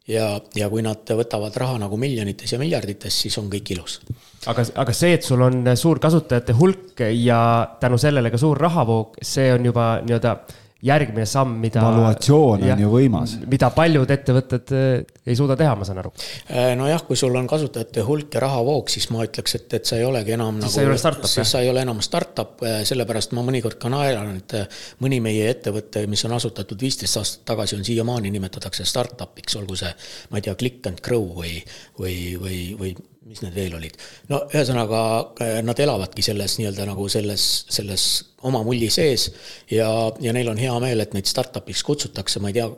ja, ja kui nad võtavad raha nagu miljonites ja miljardites, siis on kõik ilus. aga, aga see, et sul on suur kasutajate hulk ja tänu sellele ka suur rahavoog, see on juba nii-öelda järgmine samm, mida. valuatsioon on ju võimas. mida paljud ettevõtted eh, ei suuda teha, ma saan aru. Äh, nojah, kui sul on kasutajate hulk ja rahavoog, siis ma ütleks, et, et sa ei olegi enam siis nagu. siis sa ei ole enam startup, äh, sellepärast ma mõnikord ka naeran, et mõni meie ettevõte, mis on asutatud viisteist aastat tagasi, on siiamaani nimetatakse startup'iks, olgu see, ma ei tea, Click and Grow või, või, või, või mis need veel olid. no ühesõnaga, nad elavadki selles nii-öelda nagu selles, selles oma mulli sees ja, ja neil on hea meel, et neid startup'iks kutsutakse, ma ei tea,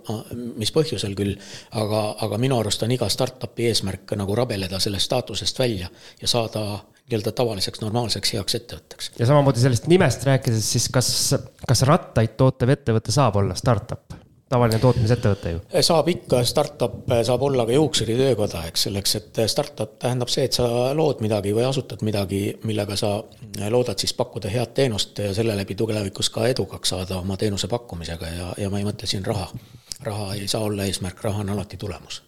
mis põhjusel küll, aga, aga minu arust on iga startup'i eesmärk nagu rabeleda sellest staatusest välja ja saada nii-öelda tavaliseks normaalseks heaks ettevõtteks. ja samamoodi sellest nimest rääkides, siis kas, kas rattaid tootev ettevõte saab olla startup? Tavaline tootmisettevõte ju. saab ikka, startup saab olla ka juuksuritöökoda, eks, selleks, et startup tähendab see, et sa lood midagi või asutad midagi, millega sa loodad siis pakkuda head teenust ja selle läbi tulevikus ka edukaks saada oma teenuse pakkumisega ja, ja ma ei mõtle siin raha. raha ei saa olla eesmärk, raha on alati tulemus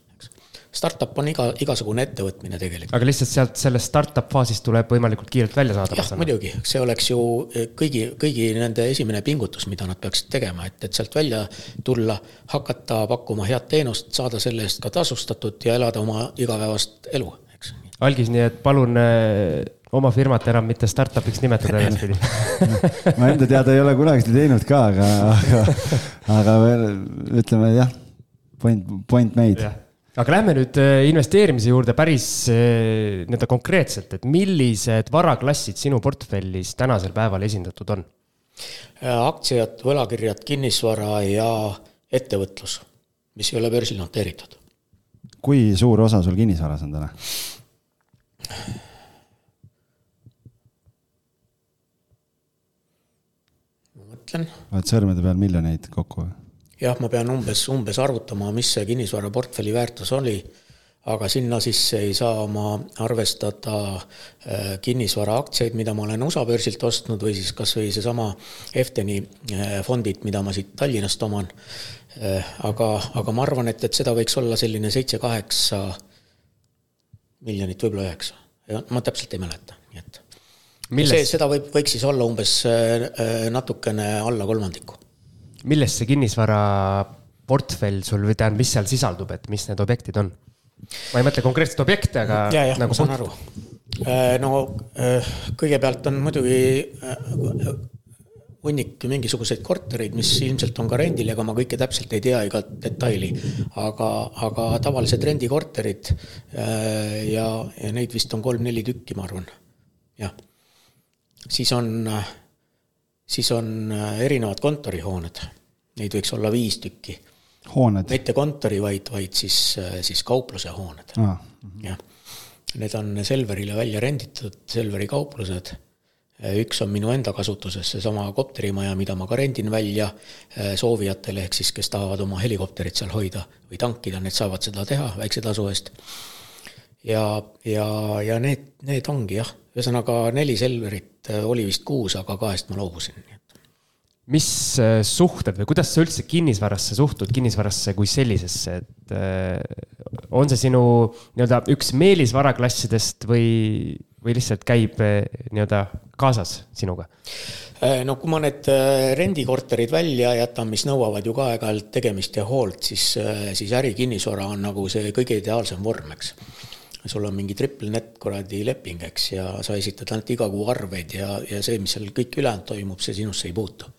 startup on iga, igasugune ettevõtmine tegelikult. aga lihtsalt sealt sellest startup faasist tuleb võimalikult kiirelt välja saada. jah, muidugi, see oleks ju kõigi, kõigi nende esimene pingutus, mida nad peaksid tegema, et, et sealt välja tulla, hakata pakkuma head teenust, saada selle eest ka tasustatud ja elada oma igapäevast elu, eks. algis, nii et palun äh, oma firmat enam mitte startup'iks nimetada edaspidi ma enda teada ei ole kunagi seda teinud ka, aga, aga, aga veel ütleme jah, point, point made aga lähme nüüd äh, investeerimise juurde päris äh, nii-öelda konkreetselt, et millised varaklassid sinu portfellis tänasel päeval esindatud on? Äh, aktsiad, võlakirjad, kinnisvara ja ettevõtlus, mis ei ole börsil noteeritud. kui suur osa sul kinnisvaras on täna? ma mõtlen. oled sõrmede peal miljoneid kokku või? Jah, ma pean umbes, umbes arvutama, mis see kinnisvaraportfelli väärtus oli, aga sinna sisse ei saa ma arvestada äh, kinnisvaraaktsiaid, mida ma olen USA börsilt ostnud või siis kas või seesama Efteni äh, fondid, mida ma siit Tallinnast oman. Äh, aga, aga ma arvan, et, et seda võiks olla selline seitse-kaheksa miljonit, võib-olla üheksa. ma täpselt ei mäleta, nii et. see, seda võib, võiks siis olla umbes natukene alla kolmandiku milles see kinnisvaraportfell sul või tähendab, mis seal sisaldub, et mis need objektid on? ma ei mõtle konkreetset objekti, aga. ja, jah nagu, saan aru. Äh, no äh, kõigepealt on muidugi äh, hunnik mingisuguseid kortereid, mis ilmselt on ka rendil, ega ma kõike täpselt ei tea, igat detaili. aga, aga tavalised rendikorterid ja, ja neid vist on kolm-neli tükki, ma arvan. jah. siis on siis on äh, erinevad kontorihooned, neid võiks olla viis tükki. hooned? mitte kontori, vaid, vaid siis, siis kaupluse hooned ah.. jah, need on Selverile välja renditud, Selveri kauplused. üks on minu enda kasutuses, seesama kopterimaja, mida ma ka rendin välja soovijatele, ehk siis kes tahavad oma helikopterit seal hoida või tankida, need saavad seda teha väikse tasu eest. Ja, ja, ja need, need ongi jah, ühesõnaga neli Selverit, eh, oli vist kuus, aga kahest ma loobusin mis äh, suhted või kuidas sa üldse kinnisvarasse suhtud, kinnisvarasse kui sellisesse, et äh, on see sinu nii-öelda üks meelisvaraklassidest või, või lihtsalt käib äh, nii-öelda kaasas sinuga? no kui ma need rendikorterid välja jätan, mis nõuavad ju ka aeg-ajalt tegemist ja hoolt, siis, siis ärikinnisvara on nagu see kõige ideaalsem vorm, eks sul on mingi triple net kuradi leping, eks, ja sa esitad ainult iga kuu arveid ja, ja see, mis seal kõik ülejäänud toimub, see sinusse ei puutu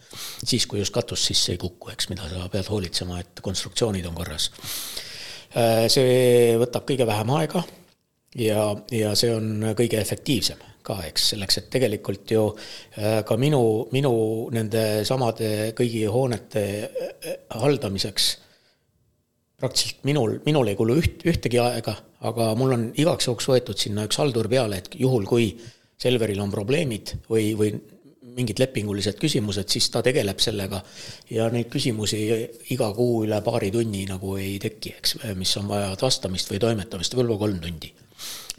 siis, kui just katus sisse ei kuku, eks, mida sa pead hoolitsema, et konstruktsioonid on korras. Äh, see võtab kõige vähem aega ja, ja see on kõige efektiivsem ka, eks, selleks, et tegelikult ju äh, ka minu, minu nende samade kõigi hoonete äh, haldamiseks praktiliselt minul, minul ei kulu üht, ühtegi aega, aga mul on igaks juhuks võetud sinna üks haldur peale, et juhul, kui Selveril on probleemid või, või mingid lepingulised küsimused, siis ta tegeleb sellega. ja neid küsimusi iga kuu üle paari tunni nagu ei teki, eks, mis on vaja vastamist või toimetamist, võib-olla kolm tundi.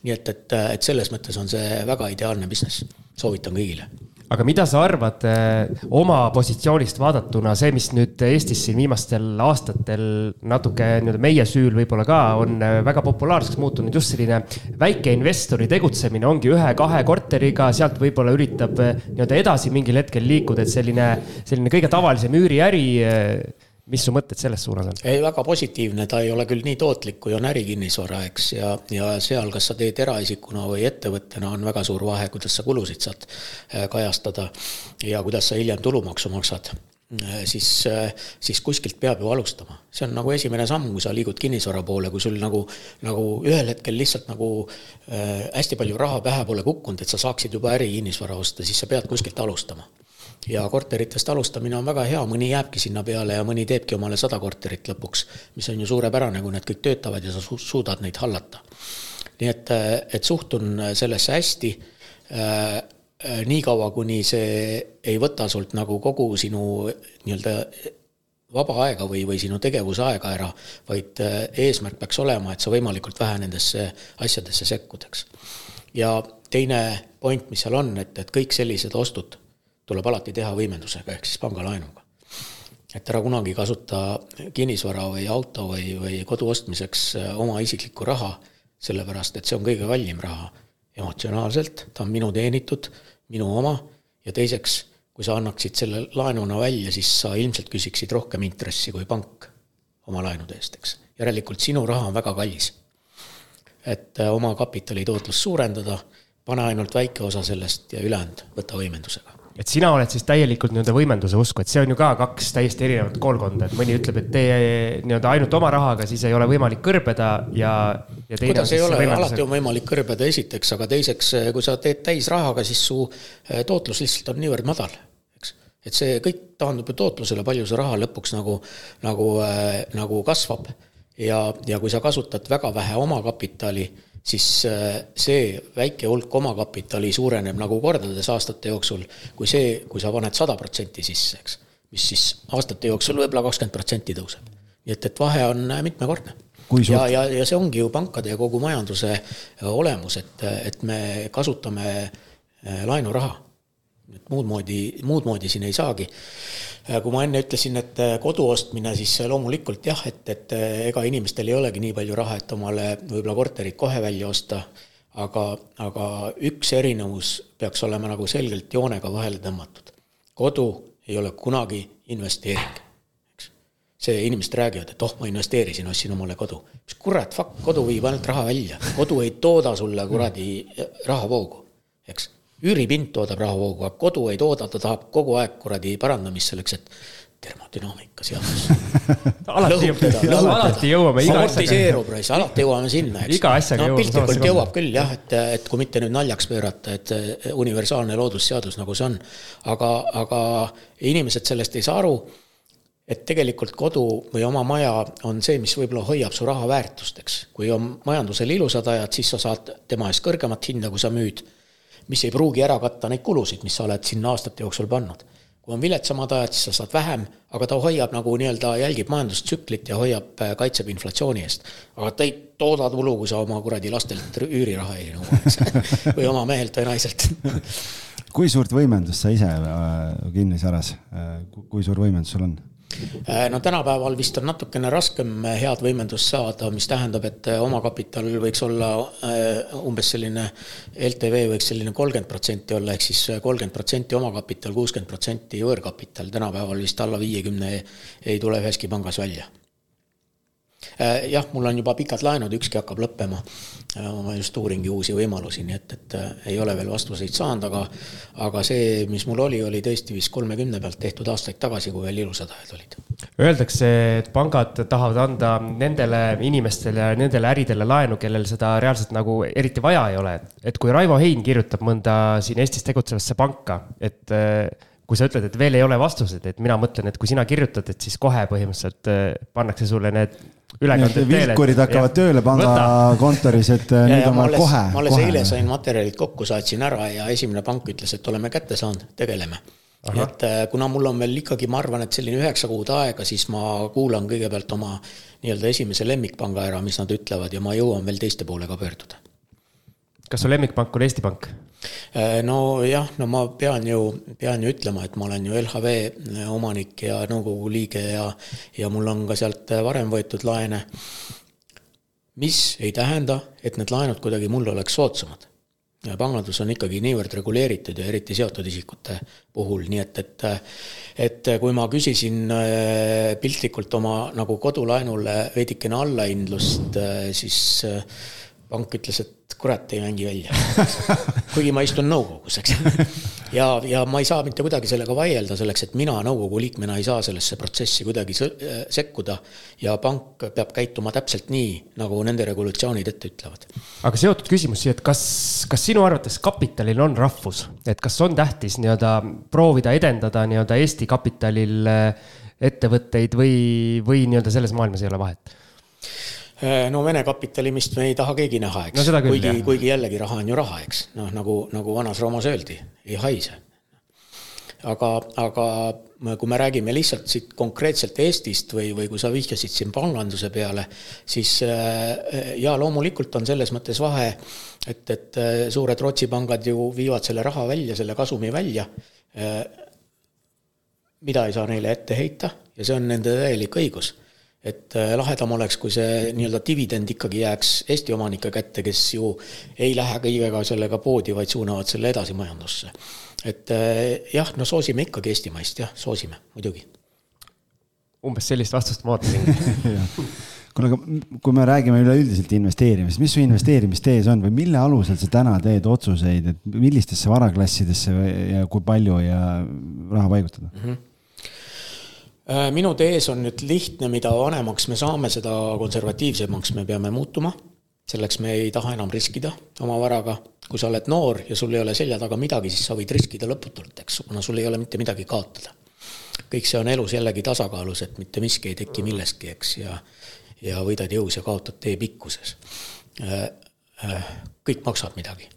nii et, et, et selles mõttes on see väga ideaalne business, soovitan kõigile aga mida sa arvad eh, oma positsioonist vaadatuna, see, mis nüüd Eestis siin viimastel aastatel natuke nii-öelda meie süül võib-olla ka on eh, väga populaarseks muutunud just selline väikeinvestori tegutsemine ongi ühe-kahe korteriga, sealt võib-olla üritab eh, nii-öelda edasi mingil hetkel liikuda, et selline, selline kõige tavalisem üüriäri mis su mõtted selles suunas on? ei, väga positiivne, ta ei ole küll nii tootlik, kui on ärikinnisvara, eks, ja, ja seal, kas sa teed eraisikuna või ettevõttena, on väga suur vahe, kuidas sa kulusid saad äh, kajastada ja kuidas sa hiljem tulumaksu maksad äh, siis, äh, siis kuskilt peab ju alustama. see on nagu esimene samm, kui sa liigud kinnisvara poole, kui sul nagu, nagu ühel hetkel lihtsalt nagu äh, hästi palju raha pähe pole kukkunud, et sa saaksid juba ärikinnisvara osta, siis sa pead kuskilt alustama ja korteritest alustamine on väga hea, mõni jääbki sinna peale ja mõni teebki omale sada korterit lõpuks, mis on ju suurepärane, kui need kõik töötavad ja sa su suudad neid hallata. nii et, et suhtun sellesse hästi äh,. niikaua, kuni see ei võta sult nagu kogu sinu nii-öelda vaba aega või, või sinu tegevusaega ära, vaid äh, eesmärk peaks olema, et sa võimalikult vähe nendesse asjadesse sekkud, eks. ja teine point, mis seal on, et, et kõik sellised ostud tuleb alati teha võimendusega ehk siis pangalaenuga. et ära kunagi kasuta kinnisvara või auto või, või kodu ostmiseks äh, oma isiklikku raha, sellepärast et see on kõige kallim raha emotsionaalselt, ta on minu teenitud, minu oma ja teiseks, kui sa annaksid selle laenuna välja, siis sa ilmselt küsiksid rohkem intressi kui pank oma laenude eest, eks. järelikult sinu raha on väga kallis. et äh, oma kapitali tootlust suurendada, pane ainult väike osa sellest ja ülejäänud võta võimendusega et sina oled siis täielikult nii-öelda võimenduse usku, et see on ju ka kaks täiesti erinevat koolkonda, et mõni ütleb, et tee nii-öelda ainult oma rahaga, siis ei ole võimalik kõrbeda ja, ja kuidas ei ole, alati on võimalik kõrbeda esiteks, aga teiseks, kui sa teed täisrahaga, siis su eh, tootlus lihtsalt on niivõrd madal, eks. et see kõik taandub ju tootlusele, palju see raha lõpuks nagu, nagu äh,, nagu kasvab. ja, ja kui sa kasutad väga vähe omakapitali siis äh, see väike hulk omakapitali suureneb nagu kordades aastate jooksul, kui see, kui sa paned sada protsenti sisse, eks. mis siis aastate jooksul võib-olla kakskümmend protsenti tõuseb. nii et, et vahe on äh, mitmekordne. ja, ja, ja see ongi ju pankade ja kogu majanduse äh, olemus, et, et me kasutame laenuraha et muud moodi, muud moodi siin ei saagi. Äh, kui ma enne ütlesin, et äh, kodu ostmine, siis loomulikult jah, et, et äh, ega inimestel ei olegi nii palju raha, et omale võib-olla korterit kohe välja osta, aga, aga üks erinevus peaks olema nagu selgelt joonega vahele tõmmatud. kodu ei ole kunagi investeering, eks. see, inimesed räägivad, et oh, ma investeerisin, ostsin omale kodu. mis kurat, fuck, kodu viib ainult raha välja, kodu ei tooda sulle kuradi rahavoogu, eks üüripind toodab rahavoogu, aga kodu ei tooda, ta tahab kogu aeg kuradi parandamist selleks, et termodünaamika seadus alati, alati jõuame iga amortiseerub raisk, alati jõuame sinna, eks. iga asjaga no, jõuame. piltlikult jõuab küll jah, et, et kui mitte nüüd naljaks pöörata, et universaalne loodusseadus, nagu see on. aga, aga inimesed sellest ei saa aru. et tegelikult kodu või oma maja on see, mis võib-olla hoiab su raha väärtust, eks. kui on majandusel ilusad ajad, siis sa saad tema eest kõrgemat hinda, kui sa müüd. Mis ei pruugi ära katta neid kulusid, mis sa oled sinna aastate jooksul pannud. kui on viletsamad ajad, siis sa saad vähem, aga ta hoiab nagu nii-öelda, jälgib majandustsüklit ja hoiab, äh, kaitseb inflatsiooni eest. aga ta ei tooda tulu, kui sa oma kuradi lastelt üüriraha ei nõua, eks või oma mehelt või naiselt kui suurt võimendust sa ise äh, kinnisvaras, kui suur võimendus sul on? Äh, no tänapäeval vist on natukene raskem äh, head võimendust saada, mis tähendab, et äh, omakapital võiks olla umbes selline, LTV võiks selline kolmkümmend protsenti olla, ehk siis kolmkümmend protsenti omakapital, kuuskümmend protsenti võõrkapital, tänapäeval vist alla viiekümne ei tule üheski pangas välja jah, mul on juba pikad laenud, ükski hakkab lõppema. Äh, ma just uuringi uusi võimalusi, nii et, et äh, ei ole veel vastuseid saanud, aga aga see, mis mul oli, oli tõesti vist kolmekümne pealt tehtud aastaid tagasi, kui veel ilusad ajad olid. Öeldakse, et pangad tahavad anda nendele inimestele ja nendele äridele laenu, kellel seda reaalselt nagu eriti vaja ei ole. et kui Raivo Hein kirjutab mõnda siin Eestis tegutsevasse panka, et kui sa ütled, et veel ei ole vastuseid, et mina mõtlen, et kui sina kirjutad, et siis kohe põhimõtteliselt pannakse sulle need. Vilkurid hakkavad ja, tööle pangakontoris, et ja, nüüd on vaja kohe. ma alles eile sain materjalid kokku, saatsin ära ja esimene pank ütles, et oleme kätte saanud, tegeleme. et äh, kuna mul on veel ikkagi, ma arvan, et selline üheksa kuud aega, siis ma kuulan kõigepealt oma nii-öelda esimese lemmikpanga ära, mis nad ütlevad ja ma jõuan veel teiste poole ka pöörduda. Kas su lemmikpank on Eesti Pank? Äh, nojah, no ma pean ju, pean ju ütlema, et ma olen ju LHV äh, omanik ja nõukogu liige ja, ja mul on ka sealt äh, varem võetud laene. mis ei tähenda, et need laenud kuidagi mulle oleks soodsamad. pangandus on ikkagi niivõrd reguleeritud ja eriti seotud isikute puhul, nii et, et et kui ma küsisin piltlikult oma nagu kodulaenule veidikene allahindlust, siis pank ütles, et kurat, ei mängi välja. kuigi ma istun nõukogus, eks. ja, ja ma ei saa mitte kuidagi sellega vaielda, selleks et mina nõukogu liikmena ei saa sellesse protsessi kuidagi sekkuda. ja pank peab käituma täpselt nii, nagu nende regulatsioonid ette ütlevad. aga seotud küsimus siia, et kas, kas sinu arvates kapitalil on rahvus, et kas on tähtis nii-öelda proovida edendada nii-öelda Eesti kapitalil ettevõtteid või, või nii-öelda selles maailmas ei ole vahet? Äh, no Vene kapitalimist me ei taha keegi näha, eks no. kuigi, kuigi jällegi raha on ju raha, eks. noh, nagu, nagu vanas Roomas öeldi, ei haise. aga, aga kui me räägime lihtsalt siit konkreetselt Eestist või, või kui sa vihjasid siin panganduse peale, siis äh, jaa, loomulikult on selles mõttes vahe, et, et äh, suured Rootsi pangad ju viivad selle raha välja, selle kasumi välja, mida ei saa neile ette heita ja see on nende täielik õigus et äh, lahedam oleks, kui see nii-öelda dividend ikkagi jääks Eesti omanike kätte, kes ju ei lähe kõigega sellega poodi, vaid suunavad selle edasi majandusse. et äh, jah, no soosime ikkagi eestimaist, jah, soosime, muidugi. umbes sellist vastust ma ootasingi kuule, aga kui me räägime üleüldiselt investeerimisest, mis su investeerimistees on või mille alusel sa täna teed otsuseid, et millistesse varaklassidesse ja kui palju ja raha paigutada mm? -hmm minu tees on nüüd lihtne, mida vanemaks me saame, seda konservatiivsemaks me peame muutuma. selleks me ei taha enam riskida oma varaga. kui sa oled noor ja sul ei ole selja taga midagi, siis sa võid riskida lõputult, eks, kuna sul ei ole mitte midagi kaotada. kõik see on elus jällegi tasakaalus, et mitte miski ei teki millestki, eks, ja ja võidad jõus ja kaotad tee pikkuses. Äh, äh, kõik maksab midagi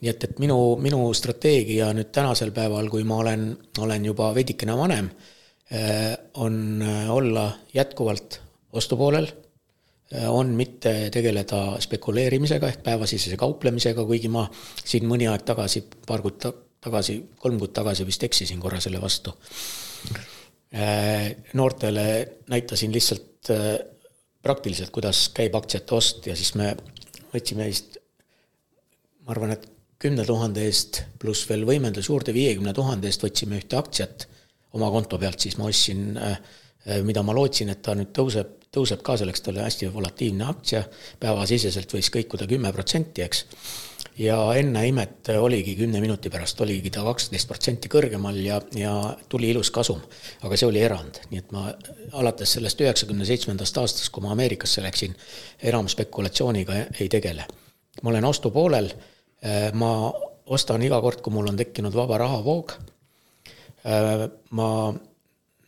nii et, et minu, minu strateegia nüüd tänasel päeval, kui ma olen, olen juba veidikene vanem Äh, on äh, olla jätkuvalt ostupoolel, äh, on mitte tegeleda spekuleerimisega ehk päevasisese kauplemisega, kuigi ma siin mõni aeg tagasi, paar kuud tagasi, kolm kuud tagasi vist eksisin korra selle vastu. noortele näitasin lihtsalt praktiliselt, kuidas käib aktsiate ost ja siis me võtsime vist, ma arvan, et kümne tuhande eest pluss veel võimendus juurde viiekümne tuhande eest võtsime ühte aktsiat oma konto pealt, siis ma ostsin, äh, äh, mida ma lootsin, et ta nüüd tõuseb, tõuseb ka selleks, ta oli hästi volatiilne aktsia, päevasiseselt võis kõikuda kümme protsenti, eks. ja enne imet oligi kümne minuti pärast oligi ta kaksteist protsenti kõrgemal ja, ja tuli ilus kasum. aga see oli erand, nii et ma alates sellest üheksakümne seitsmendast aastast, kui ma Ameerikasse läksin, enam spekulatsiooniga ei tegele. ma olen ostupoolel, äh, ma ostan iga kord, kui mul on tekkinud vaba rahavoog ma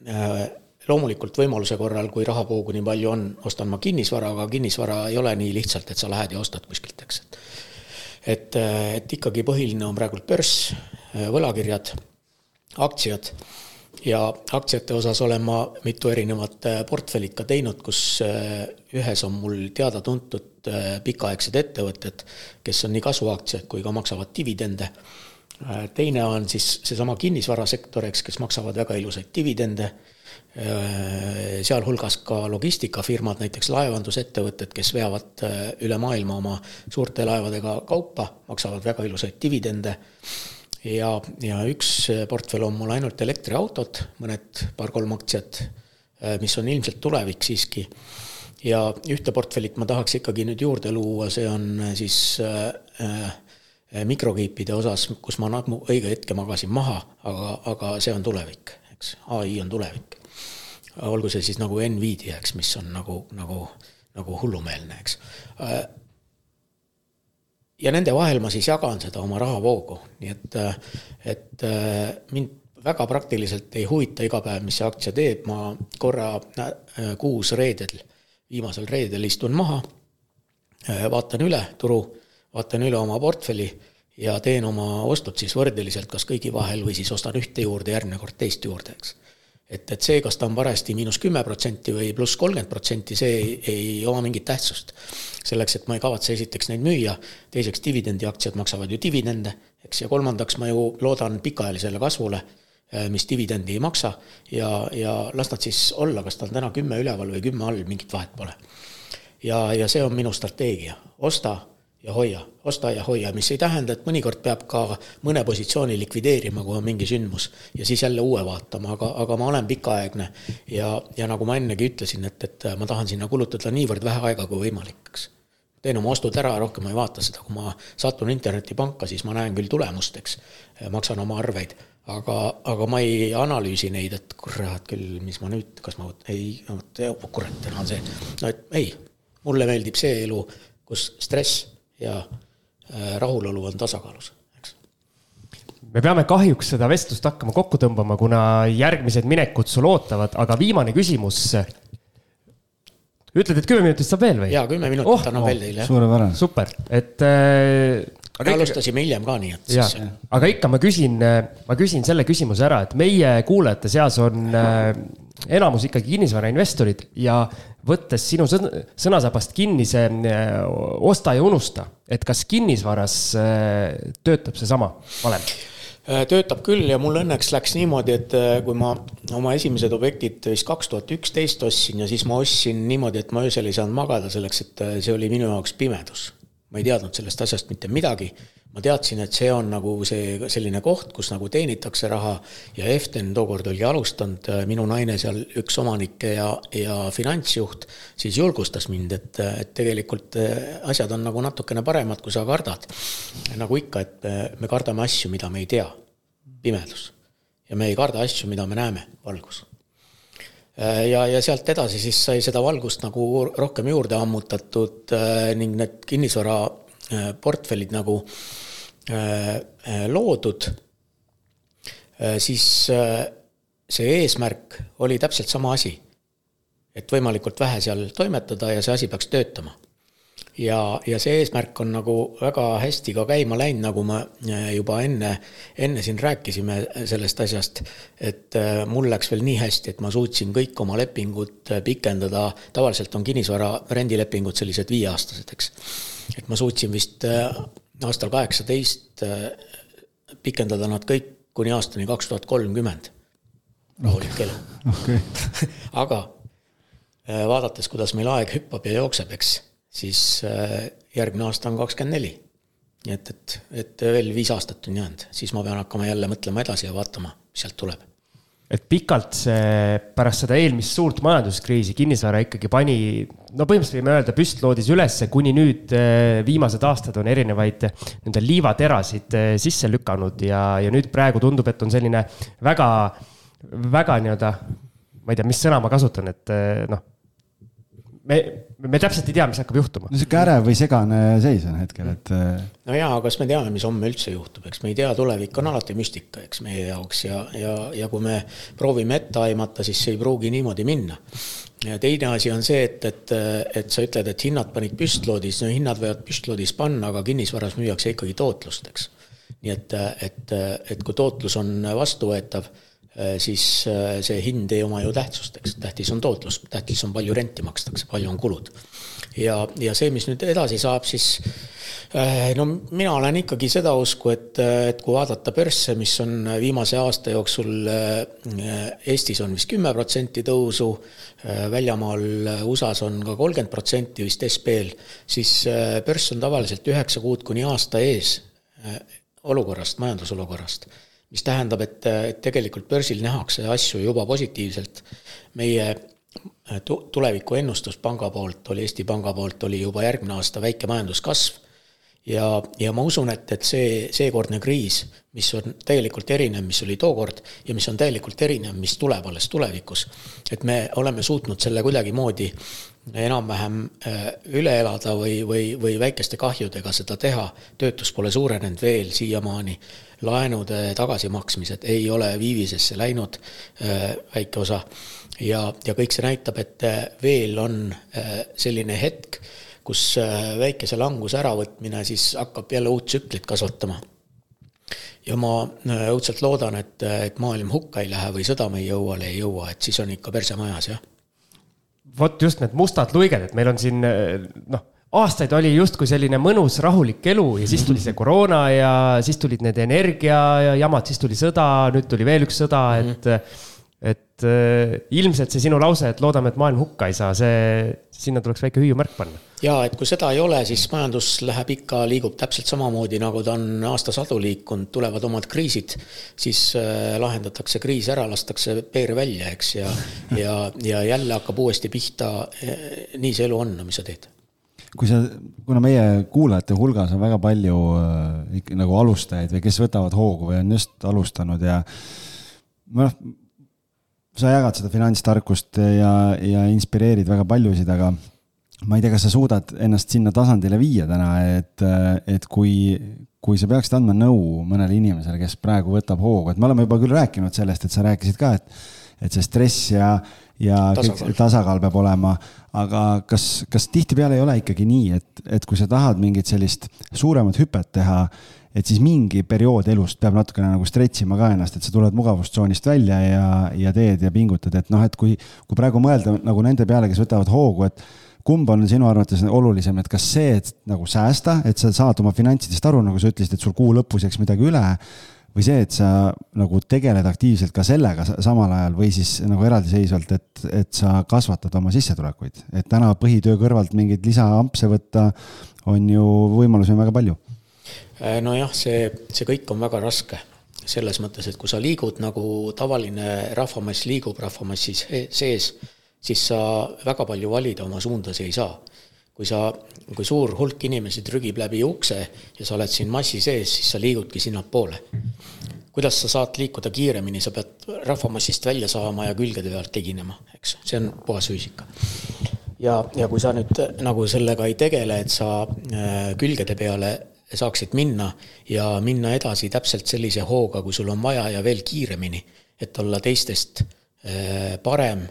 äh, loomulikult võimaluse korral, kui rahavoogu nii palju on, ostan ma kinnisvara, aga kinnisvara ei ole nii lihtsalt, et sa lähed ja ostad kuskilt, eks. et, et ikkagi põhiline on praegult börs, võlakirjad, aktsiad ja aktsiate osas olen ma mitu erinevat portfellit ka teinud, kus ühes on mul teada-tuntud pikaaegsed ettevõtted, kes on nii kasvuaktsiad kui ka maksavad dividende Äh, teine on siis seesama kinnisvarasektor, eks, kes maksavad väga ilusaid dividende, äh, sealhulgas ka logistikafirmad, näiteks laevandusettevõtted, kes veavad äh, üle maailma oma suurte laevadega kaupa, maksavad väga ilusaid dividende. ja, ja üks portfell on mul ainult elektriautod, mõned paar-kolm aktsiat, mis on ilmselt tulevik siiski. ja ühte portfellit ma tahaks ikkagi nüüd juurde luua, see on siis äh, mikrokiipide osas, kus ma nagu õige hetke magasin maha, aga, aga see on tulevik, eks, ai on tulevik. olgu see siis nagu Nvidia, eks, mis on nagu, nagu, nagu hullumeelne, eks. Eh, ja nende vahel ma siis jagan seda oma rahavoogu, nii et, et eh, mind väga praktiliselt ei huvita iga päev, mis see aktsia teeb, ma korra kuus reedel, viimasel reedel istun maha, vaatan üle turu vaatan üle oma portfelli ja teen oma ostud siis võrdeliselt kas kõigi vahel või siis ostan ühte juurde, järgmine kord teist juurde, eks. et, et see, kas ta on parajasti miinus kümme protsenti või pluss kolmkümmend protsenti, see ei, ei oma mingit tähtsust. selleks, et ma ei kavatse esiteks neid müüa, teiseks dividendiaktsiad maksavad ju dividende, eks, ja kolmandaks ma ju loodan pikaajalisele kasvule eh, mis dividendi ei maksa ja, ja las nad siis olla, kas ta on täna kümme üleval või kümme all, mingit vahet pole. ja, ja see on minu strateegia, osta ja hoia, osta ja hoia, mis ei tähenda, et mõnikord peab ka mõne positsiooni likvideerima, kui on mingi sündmus ja siis jälle uue vaatama, aga, aga ma olen pikaaegne ja, ja nagu ma ennegi ütlesin, et, et ma tahan sinna kulutada niivõrd vähe aega kui võimalik, eks. teen oma ostud ära, rohkem ma ei vaata seda, kui ma satun internetipanka, siis ma näen küll tulemust, eks, maksan oma arveid, aga, aga ma ei analüüsi neid, et kurat küll, mis ma nüüd, kas ma, ei, kurat, täna on see, no et ei, mulle meeldib see elu, kus stress ja äh, rahulolu on tasakaalus, eks. me peame kahjuks seda vestlust hakkama kokku tõmbama, kuna järgmised minekud sul ootavad, aga viimane küsimus. ütled, et kümme minutit saab veel või? jaa, kümme minutit oh, annab oh, veel teile. suurepärane. super, et äh, aga alustasime hiljem ka, nii et siis. aga ikka ma küsin, ma küsin selle küsimuse ära, et meie kuulajate seas on äh, enamus ikkagi kinnisvarainvestorid ja võttes sinu sõnasabast kinni see äh, osta ja unusta, et kas kinnisvaras äh, töötab seesama valem? Äh, töötab küll ja mul õnneks läks niimoodi, et kui ma oma esimesed objektid vist kaks tuhat üksteist ostsin ja siis ma ostsin niimoodi, et ma öösel ei saanud magada, selleks et see oli minu jaoks pimedus. Ma ei teadnud sellest asjast mitte midagi ma teadsin, et see on nagu see selline koht, kus nagu teenitakse raha ja Eften tookord oli alustanud, minu naine seal, üks omanikke ja, ja finantsjuht, siis julgustas mind, et, et tegelikult eh, asjad on nagu natukene paremad, kui sa kardad. nagu ikka, et me kardame asju, mida me ei tea, pimedus. ja me ei karda asju, mida me näeme, valgus ja, ja sealt edasi siis sai seda valgust nagu rohkem juurde ammutatud eh, ning need kinnisvara portfellid nagu äh, Äh, äh, loodud, äh, siis see eesmärk oli täpselt sama asi. et võimalikult vähe seal toimetada ja see asi peaks töötama. Ja, ja see eesmärk on nagu väga hästi ka käima läinud, nagu me juba enne, enne siin rääkisime sellest asjast, et mul läks veel nii hästi, et ma suutsin kõik oma lepingud pikendada, tavaliselt on kinnisvara rendilepingud sellised viieaastased, eks. et ma suutsin vist aastal kaheksateist äh, pikendada nad kõik kuni aastani kaks tuhat kolmkümmend. rahulik elu okay. aga äh, vaadates, kuidas meil aeg hüppab ja jookseb, eks, siis äh, järgmine aasta on kakskümmend neli. nii et, et, et veel viis aastat on jäänud, siis ma pean hakkama jälle mõtlema edasi ja vaatama, mis sealt tuleb et pikalt see pärast seda eelmist suurt majanduskriisi kinnisvara ikkagi pani, no põhimõtteliselt võime öelda, püstloodis ülesse, kuni nüüd eh, viimased aastad on erinevaid nii-öelda liivaterasid sisse lükanud ja, ja nüüd praegu tundub, et on selline väga, väga nii-öelda, ma ei tea, mis sõna ma kasutan, et noh me, me täpselt ei tea, mis hakkab juhtuma. no sihuke ärev või segane seis on hetkel, et. Äh, no jaa, kas me teame, mis homme üldse juhtub, eks me ei tea, tulevik on alati müstika, eks meie jaoks ja, ja, ja kui me proovime ette aimata, siis see ei pruugi niimoodi minna. ja teine asi on see, et, et, et sa ütled, et hinnad panid püstloodis, no hinnad võivad püstloodis panna, aga kinnisvaras müüakse ikkagi tootlust, eks. nii et, et, et kui tootlus on vastuvõetav siis äh, see hind ei oma ju tähtsust, eks, tähtis on tootlus, tähtis on palju renti makstakse, palju on kulud. ja, ja see, mis nüüd edasi saab, siis äh, no mina olen ikkagi seda usku, et, et kui vaadata börse, mis on viimase aasta jooksul Eestis on vist kümme protsenti tõusu, väljamaal USA-s on ka kolmkümmend protsenti vist SB-l, siis börs on tavaliselt üheksa kuud kuni aasta ees olukorrast, majandusolukorrast mis tähendab, et, et tegelikult börsil nähakse asju juba positiivselt. meie äh, tulevikuennustus panga poolt oli, Eesti Panga poolt oli juba järgmine aasta väike majanduskasv ja, ja ma usun, et, et see seekordne kriis, mis on täielikult erinev, mis oli tookord ja mis on täielikult erinev, mis tuleb alles tulevikus, et me oleme suutnud selle kuidagimoodi enam-vähem äh, üle elada või, või, või väikeste kahjudega seda teha, töötus pole suurenenud veel siiamaani laenude tagasimaksmised ei ole viivisesse läinud, äh, väike osa. ja, ja kõik see näitab, et äh, veel on selline hetk, kus väikese languse äravõtmine siis hakkab jälle uut tsüklit kasvatama ja ma õudselt loodan, et, et maailm hukka ei lähe või sõda meie õuele ei jõua, et siis on ikka perse majas, jah. Vot just need mustad luiged, et meil on siin noh aastaid oli justkui selline mõnus rahulik elu ja siis tuli see koroona ja siis tulid need energiajamad, siis tuli sõda, nüüd tuli veel üks sõda, et. Et äh, ilmselt see sinu lause, et loodame, et maailm hukka ei saa, see, sinna tuleks väike hüüumärk panna. ja et kui seda ei ole, siis majandus läheb ikka, liigub täpselt samamoodi, nagu ta on aastasadu liikunud, tulevad omad kriisid. siis äh, lahendatakse kriis ära, lastakse peer välja, eks, ja, ja, ja jälle hakkab uuesti pihta. nii see elu on, no mis sa teed kui sa, kuna meie kuulajate hulgas on väga palju äh, ikka nagu alustajaid või kes võtavad hoogu või on just alustanud ja noh, sa jagad seda finantstarkust ja, ja inspireerid väga paljusid, aga ma ei tea, kas sa suudad ennast sinna tasandile viia täna, et, et kui, kui sa peaksid andma nõu mõnele inimesele, kes praegu võtab hoogu, et me oleme juba küll rääkinud sellest, et sa rääkisid ka, et, et see stress ja, ja tasakaal. tasakaal peab olema. aga kas, kas tihtipeale ei ole ikkagi nii, et, et kui sa tahad mingit sellist suuremat hüpet teha, et siis mingi periood elust peab natukene nagu stretch ima ka ennast, et sa tuled mugavustsoonist välja ja, ja teed ja pingutad, et noh, et kui, kui praegu mõelda nagu nende peale, kes võtavad hoogu, et kumb on sinu arvates olulisem, et kas see, et nagu säästa, et sa saad oma finantsidest aru, nagu sa ütlesid, et sul kuu lõpus jääks midagi üle või see, et sa nagu tegeled aktiivselt ka sellega samal ajal või siis nagu eraldiseisvalt, et, et sa kasvatad oma sissetulekuid, et täna põhitöö kõrvalt mingeid lisaampse võtta on ju võimalusi on väga palju. Äh, nojah, see, see kõik on väga raske selles mõttes, et kui sa liigud nagu tavaline rahvamass liigub rahvamassi sees, siis sa väga palju valida oma suundasi ei saa kui sa, kui suur hulk inimesi trügib läbi ukse ja sa oled siin massi sees, siis sa liigudki sinnapoole. kuidas sa saad liikuda kiiremini, sa pead rahvamassist välja saama ja külgede pealt teginema, eks, see on puhas füüsika. ja, ja kui sa nüüd nagu sellega ei tegele, et sa äh, külgede peale saaksid minna ja minna edasi täpselt sellise hooga, kui sul on vaja ja veel kiiremini, et olla teistest äh, parem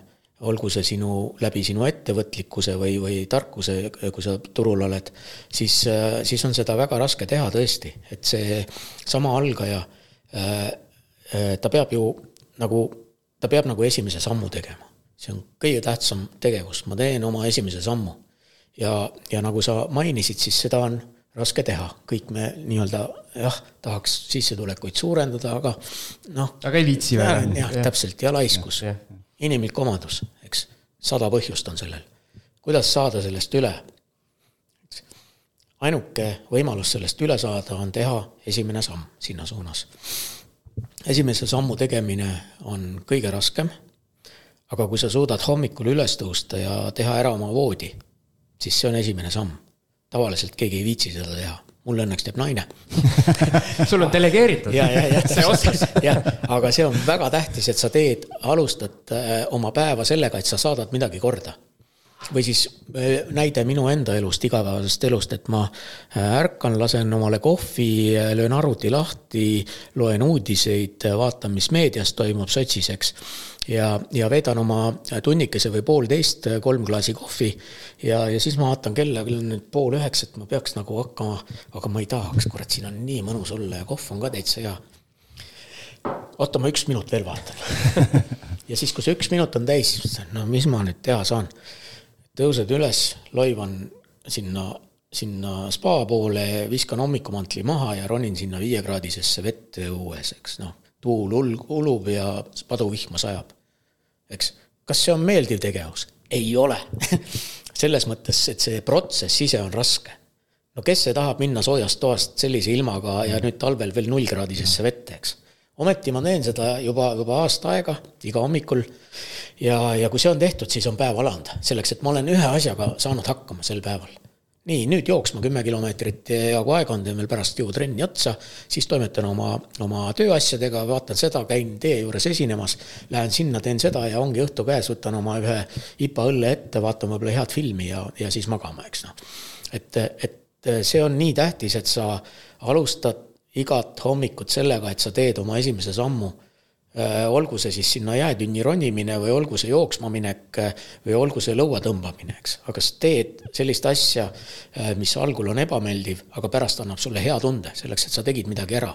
olgu see sinu, läbi sinu ettevõtlikkuse või, või tarkuse, kui sa turul oled, siis, siis on seda väga raske teha tõesti, et see sama algaja, ta peab ju nagu, ta peab nagu esimese sammu tegema. see on kõige tähtsam tegevus, ma teen oma esimese sammu. ja, ja nagu sa mainisid, siis seda on raske teha, kõik me nii-öelda jah, tahaks sissetulekuid suurendada, aga noh. aga ei viitsi veel. jah, täpselt ja laiskus inimlik omadus, eks, sada põhjust on sellel. kuidas saada sellest üle? ainuke võimalus sellest üle saada on teha esimene samm sinna suunas. esimese sammu tegemine on kõige raskem, aga kui sa suudad hommikul üles tõusta ja teha ära oma voodi, siis see on esimene samm. Tavaliselt keegi ei viitsi seda teha mul õnneks teeb naine sul on delegeeritud. ja, ja, ja see oskus. jah, aga see on väga tähtis, et sa teed, alustad äh, oma päeva sellega, et sa saadad midagi korda. või siis äh, näide minu enda elust, igapäevasest elust, et ma ärkan, lasen omale kohvi, löön arvuti lahti, loen uudiseid, vaatan, mis meedias toimub sotsis, eks ja, ja veedan oma tunnikese või poolteist, kolm klaasi kohvi. ja, ja siis ma vaatan kella, kell on nüüd pool üheksat, ma peaks nagu hakkama, aga ma ei tahaks, kurat, siin on nii mõnus olla ja kohv on ka täitsa hea. oota, ma üks minut veel vaatan ja siis, kui see üks minut on täis, siis mõtlen, no mis ma nüüd teha saan. tõused üles, loivan sinna sinna spa poole, viskan hommikumantli maha ja ronin sinna viiekraadisesse vette õues, eks noh, tuul ulub ja paduvihma sajab eks. kas see on meeldiv tegevus? ei ole selles mõttes, et see protsess ise on raske. no kes see tahab minna soojast toast sellise ilmaga ja nüüd talvel veel nullkraadisesse vette, eks. ometi ma teen seda juba, juba aasta aega, iga hommikul. ja, ja kui see on tehtud, siis on päev alanud, selleks et ma olen ühe asjaga saanud hakkama sel päeval nii, nüüd jooksma kümme kilomeetrit ja kui aega on, veel pärast ju trenni otsa, siis toimetan oma, oma tööasjadega, vaatan seda, käin tee juures esinemas, lähen sinna, teen seda ja ongi õhtu käes, võtan oma ühe IPA õlle ette, vaatan võib-olla head filmi ja, ja siis magama, eks noh. et, et see on nii tähtis, et sa alustad igat hommikut sellega, et sa teed oma esimese sammu olgu see siis sinna jäätünni ronimine või olgu see jooksma minek äh, või olgu see lõua tõmbamine, eks. aga sa teed sellist asja, äh, mis algul on ebameeldiv, aga pärast annab sulle hea tunde, selleks et sa tegid midagi ära.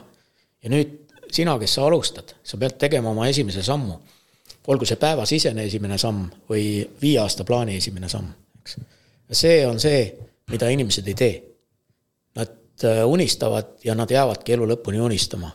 ja nüüd sina, kes sa alustad, sa pead tegema oma esimese sammu. olgu see päevasisene esimene samm või viie aasta plaani esimene samm, eks. see on see, mida inimesed ei tee. Nad unistavad ja nad jäävadki elu lõpuni unistama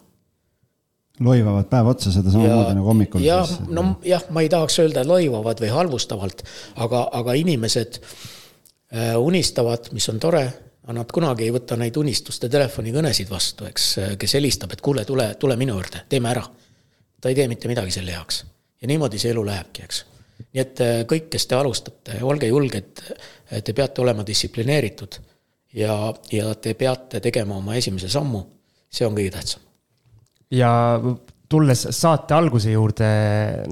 loivavad päev otsa seda samamoodi nagu hommikul. jah, no jah, ma ei tahaks öelda loivavad või halvustavalt, aga, aga inimesed äh, unistavad, mis on tore, aga nad kunagi ei võta neid unistuste telefonikõnesid vastu, eks, kes helistab, et kuule, tule, tule minu juurde, teeme ära. ta ei tee mitte midagi selle heaks. ja niimoodi see elu lähebki, eks. nii et äh, kõik, kes te alustate, olge julged, te peate olema distsiplineeritud ja, ja te peate tegema oma esimese sammu, see on kõige tähtsam ja tulles saate alguse juurde,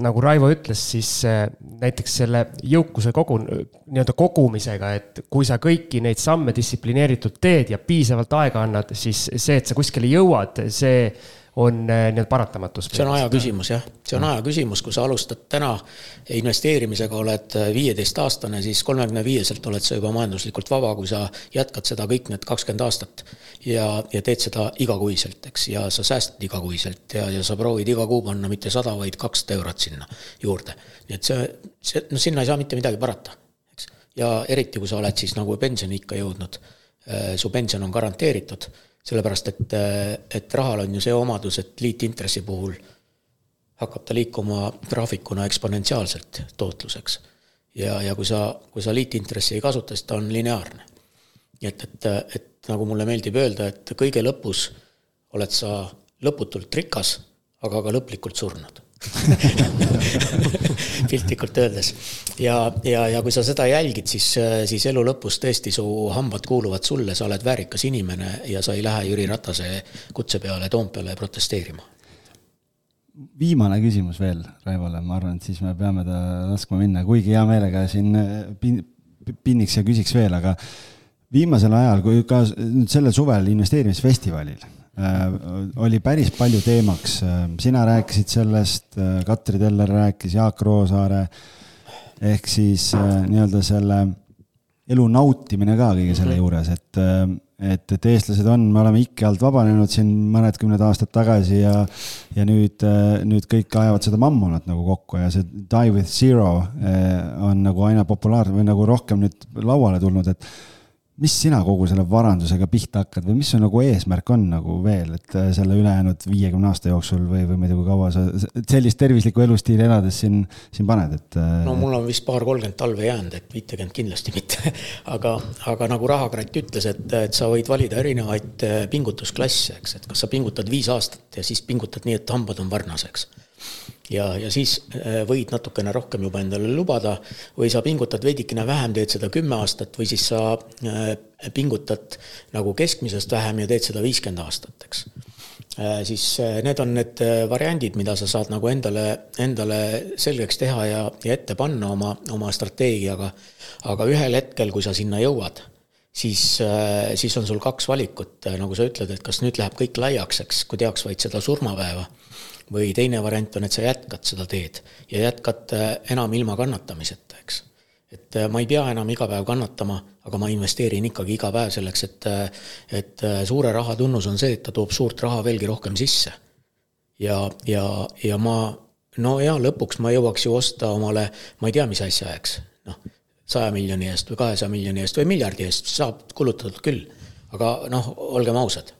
nagu Raivo ütles, siis äh, näiteks selle jõukuse kogu, nii-öelda kogumisega, et kui sa kõiki neid samme distsiplineeritult teed ja piisavalt aega annad, siis see, et sa kuskile jõuad, see on äh, nii-öelda paratamatus. see on aja küsimus jah, see on aja küsimus, kui sa alustad täna investeerimisega, oled äh, viieteistaastane, siis kolmekümne viieselt oled sa juba majanduslikult vaba, kui sa jätkad seda kõik need kakskümmend aastat. ja, ja teed seda igakuiselt, eks, ja sa säästad igakuiselt ja, ja sa proovid iga kuu panna mitte sada, vaid kakssada eurot sinna juurde. nii et see, see, no sinna ei saa mitte midagi parata, eks. ja eriti, kui sa oled siis nagu pensioniikka jõudnud, äh, su pension on garanteeritud sellepärast et, et rahal on ju see omadus, et liitintressi puhul hakkab ta liikuma graafikuna eksponentsiaalselt tootluseks. ja, ja kui sa, kui sa liitintressi ei kasuta, siis ta on lineaarne. nii et, et, et nagu mulle meeldib öelda, et kõige lõpus oled sa lõputult rikas, aga ka lõplikult surnud piltlikult öeldes. ja, ja, ja kui sa seda jälgid, siis, siis elu lõpus tõesti su hambad kuuluvad sulle, sa oled väärikas inimene ja sa ei lähe Jüri Ratase kutse peale Toompeale protesteerima. viimane küsimus veel Raivole, ma arvan, et siis me peame ta laskma minna, kuigi hea meelega siin pin, pinniks ja küsiks veel, aga viimasel ajal, kui ka nüüd sellel suvel investeerimisfestivalil oli päris palju teemaks, äh, sina rääkisid sellest, äh, Katri Teller rääkis, Jaak Roosaare, ehk siis nii-öelda selle elu nautimine ka kõige selle mhm. juures, et, et, et eestlased on, me oleme ikke alt vabanenud siin mõned kümned aastad tagasi ja, ja nüüd, nüüd kõik ajavad seda mammonat nagu kokku ja see Die with zero on nagu aina populaarsem või nagu rohkem nüüd lauale tulnud, et mis sina kogu selle varandusega pihta hakkad või mis su nagu eesmärk on nagu veel, et äh, selle ülejäänud viiekümne aasta jooksul või, või ma ei tea, kui kaua sa sellist tervislikku elustiili elades siin, siin paned, et? Äh, no mul on vist paar-kolmkümmend talve jäänud, et viitekümmet kindlasti mitte aga, aga nagu Rahakratt ütles, et, et sa võid valida erinevaid äh, pingutusklasse, eks, et kas sa pingutad viis aastat ja siis pingutad nii, et hambad on varnaseks ja, ja siis äh, võid natukene rohkem juba endale lubada või sa pingutad veidikene vähem, teed seda kümme aastat või siis sa äh, pingutad nagu keskmisest vähem ja teed seda viiskümmend aastat, eks. siis need on need variandid, mida sa saad nagu endale, endale selgeks teha ja, ja ette panna oma, oma strateegiaga. aga ühel hetkel, kui sa sinna jõuad, siis, siis on sul kaks valikut, nagu sa ütled, et kas nüüd läheb kõik laiaks, eks, kui tehakse vaid seda surmapäeva või teine variant on, et sa jätkad seda teed ja jätkad enam ilma kannatamiseta, eks et äh, ma ei pea enam iga päev kannatama, aga ma investeerin ikkagi iga päev selleks, et, äh, et äh, suure raha tunnus on see, et ta toob suurt raha veelgi rohkem sisse. ja, ja, ja ma, no ja lõpuks ma jõuaks ju osta omale, ma ei tea, mis asja, eks, noh, saja miljoni eest või kahesaja miljoni eest või miljardi eest saab kulutatud küll. aga noh, olgem ausad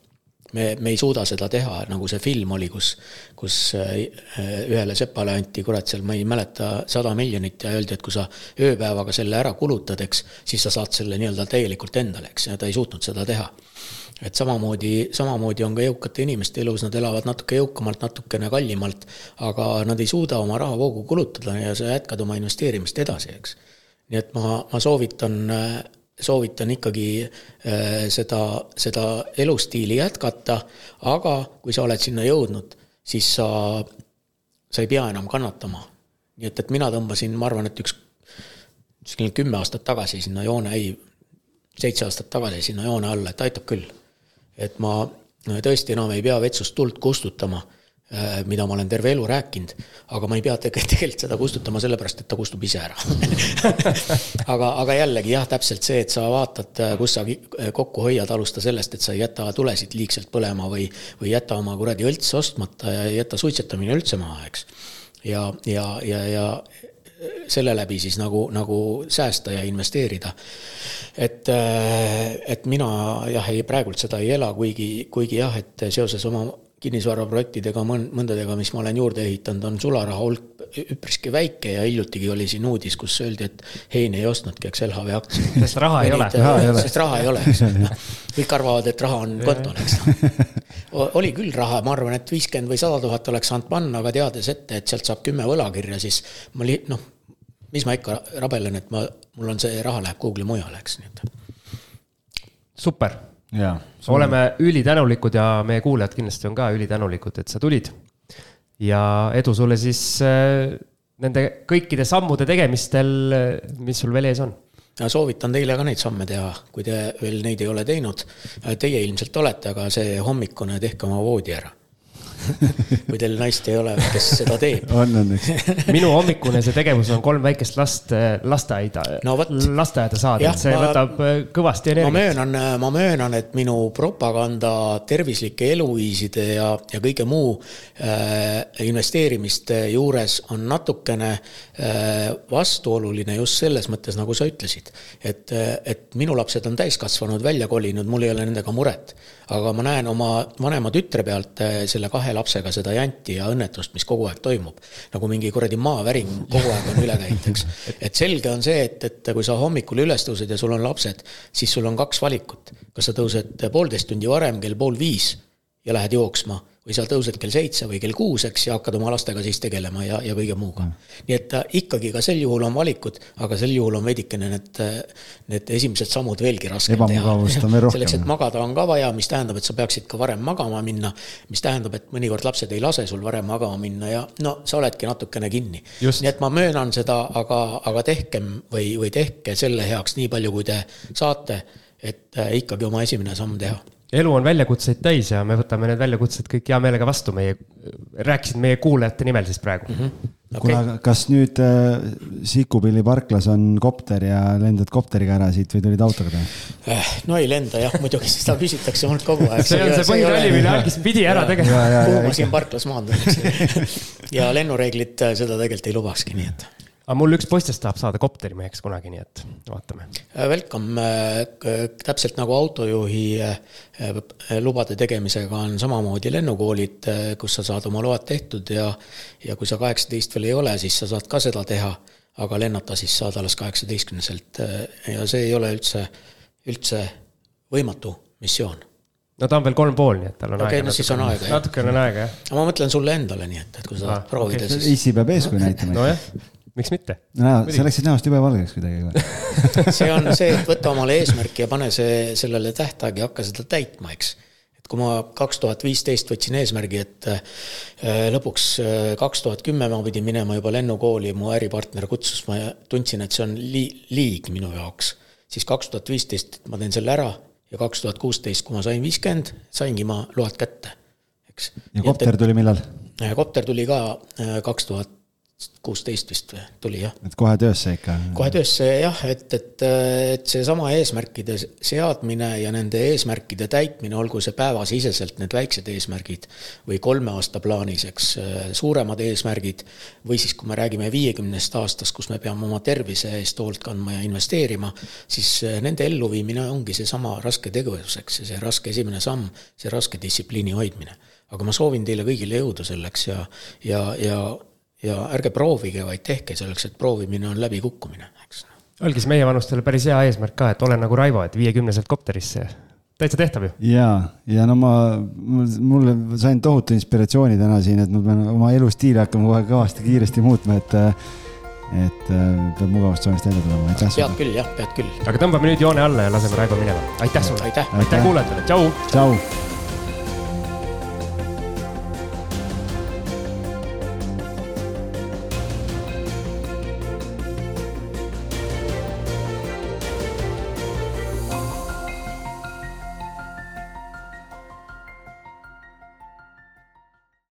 me, me ei suuda seda teha, nagu see film oli, kus, kus äh, ühele sepale anti, kurat, seal ma ei mäleta, sada miljonit ja öeldi, et kui sa ööpäevaga selle ära kulutad, eks, siis sa saad selle nii-öelda täielikult endale, eks, ja ta ei suutnud seda teha. et samamoodi, samamoodi on ka jõukate inimeste elus, nad elavad natuke jõukamalt, natukene kallimalt, aga nad ei suuda oma rahavoogu kulutada ja sa jätkad oma investeerimist edasi, eks. nii et ma, ma soovitan äh, soovitan ikkagi äh, seda, seda elustiili jätkata, aga kui sa oled sinna jõudnud, siis sa, sa ei pea enam kannatama. nii et, et mina tõmbasin, ma arvan, et üks, kuskil kümme aastat tagasi sinna joone, ei, seitse aastat tagasi sinna joone alla, et aitab küll. et ma tõesti enam ei pea vetsust tuld kustutama mida ma olen terve elu rääkinud, aga ma ei pea tegelikult seda kustutama sellepärast, et ta kustub ise ära aga, aga jällegi jah, täpselt see, et sa vaatad, äh, kus sa kokku hoiad, alusta sellest, et sa ei jäta tulesid liigselt põlema või, või jäta oma kuradi õlts ostmata ja jäta suitsetamine üldse maha, eks. ja, ja, ja, ja selle läbi siis nagu, nagu säästa ja investeerida. et, äh, et mina jah, ei praegult seda ei ela, kuigi, kuigi jah, et seoses oma kinnisvaraprojektidega, mõndadega, mis ma olen juurde ehitanud, on sularaha hulk üpriski väike ja hiljutigi oli siin uudis, kus öeldi, et Heini ei ostnudki, eks, LHV aktsiaid. sest raha ei ole. sest raha ei ole, eks noh, kõik arvavad, et raha on kontol, eks noh. oli küll raha, ma arvan, et viiskümmend või sada tuhat oleks saanud panna, aga teades ette, et sealt saab kümme võlakirja, siis ma li-, noh, mis ma ikka rabelen, et ma, mul on see raha läheb kuhugile mujale, eks, nii et. super oleme ülitänulikud ja meie kuulajad kindlasti on ka ülitänulikud, et sa tulid. ja edu sulle siis äh, nende kõikide sammude tegemistel, mis sul veel ees on ja soovitan teile ka neid samme teha, kui te veel neid ei ole teinud. Teie ilmselt olete, aga see hommikune tehke oma voodi ära kui teil naist ei ole, kes seda teeb. on, on eks. minu hommikune see tegevus on kolm väikest last äh, lasteaida no,, lasteaeda saada, et see ma, võtab äh, kõvasti energiat. ma möönan, äh, ma möönan, et minu propaganda tervislike eluviiside ja, ja kõige muu äh, investeerimiste juures on natukene äh, vastuoluline just selles mõttes, nagu sa ütlesid. et, et minu lapsed on täiskasvanud, välja kolinud, mul ei ole nendega muret. Aga ma näen oma vanema tütre pealt selle kahe lapsega seda janti ja õnnetust, mis kogu aeg toimub. nagu mingi kuradi maavärin kogu aeg on üle käinud, eks. et selge on see, et, et kui sa hommikul üles tõused ja sul on lapsed, siis sul on kaks valikut. kas sa tõused poolteist tundi varem, kell pool viis ja lähed jooksma. Või sa tõused kell seitse või kell kuus, eks, ja hakkad oma lastega siis tegelema ja, ja kõige muuga. Mm.. nii et äh, ikkagi ka sel juhul on valikud, aga sel juhul on veidikene need, äh, need esimesed sammud veelgi raskem teha. selleks, et magada on ka vaja, mis tähendab, et sa peaksid ka varem magama minna, mis tähendab, et mõnikord lapsed ei lase sul varem magama minna ja no sa oledki natukene kinni. nii et ma möönan seda, aga, aga tehkem või, või tehke selle heaks nii palju, kui te saate, et äh, ikkagi oma esimene samm teha elu on väljakutseid täis ja me võtame need väljakutsed kõik hea meelega vastu meie, rääkisin meie kuulajate nimel siis praegu mm. -hmm. Okay. kuule, aga kas nüüd äh, Sikupilli parklas on kopter ja lendad kopteriga ära siit või tulid autoga teha eh,? no ei lenda jah, muidugi seda küsitakse mult kogu aeg. see on see põhiralli, mille algis pidi ära tegema. kuhu ma siin parklas maandun, eks. ja lennureeglid äh, seda tegelikult ei lubakski, nii et aga mul üks poistest tahab saada kopterimeheks kunagi, nii et vaatame. Äh, welcome, äh, täpselt nagu autojuhi äh, lubade tegemisega on samamoodi lennukoolid, kus sa saad oma load tehtud ja ja kui sa kaheksateist veel ei ole, siis sa saad ka seda teha, aga lennata siis saad alles kaheksateistkümneselt ja see ei ole üldse, üldse võimatu missioon no ta on veel kolm pool, nii et tal on okay, aega. no siis on aega, jah. natukene on aega, jah. aga ma mõtlen sulle endale, nii et, et kui sa tahad ah, proovida okay., siis. issi peab eeskuju näitama. nojah miks mitte? sa läksid näost jube valgeks kuidagi see on see, et võta omale eesmärk ja pane see sellele tähtaeg ja hakka seda täitma, eks. et kui ma kaks tuhat viisteist võtsin eesmärgi, et äh, lõpuks äh, kaks tuhat kümme ma pidin minema juba lennukooli, mu äripartner kutsus, ma tundsin, et see on lii-, liig minu jaoks. siis kaks tuhat viisteist ma teen selle ära ja kaks tuhat kuusteist, kui ma sain viiskümmend, saingi ma load kätte, eks. ja kopter tuli millal? kopter tuli ka kaks tuhat kuusteist vist või, tuli jah. et kohe töösse ikka? kohe töösse jah, et, et, et seesama eesmärkide seadmine ja nende eesmärkide täitmine, olgu see päevasiseselt need väiksed eesmärgid või kolme aasta plaanis, eks, suuremad eesmärgid, või siis, kui me räägime viiekümnest aastast, kus me peame oma tervise eest hoolt kandma ja investeerima, siis nende elluviimine ongi seesama raske tegevus, eks, see raske esimene samm, see raske distsipliini hoidmine. aga ma soovin teile kõigile jõudu selleks ja, ja, ja ja ärge proovige, vaid tehke selleks, et proovimine on läbikukkumine, eks. olgi siis meievanustele päris hea eesmärk ka, et ole nagu Raivo, et viiekümneselt kopterisse. täitsa tehtav ju. ja, ja no ma, mulle sain tohutu inspiratsiooni täna siin, et ma pean oma elustiili hakkama kohe kõvasti kiiresti muutma, et et peab mugavustsoonist välja tulema, aitäh sulle. pead küll jah, pead küll. aga tõmbame nüüd joone alla ja laseme Raivo minema, aitäh sulle. aitäh, aitäh kuulajatele, tšau. tšau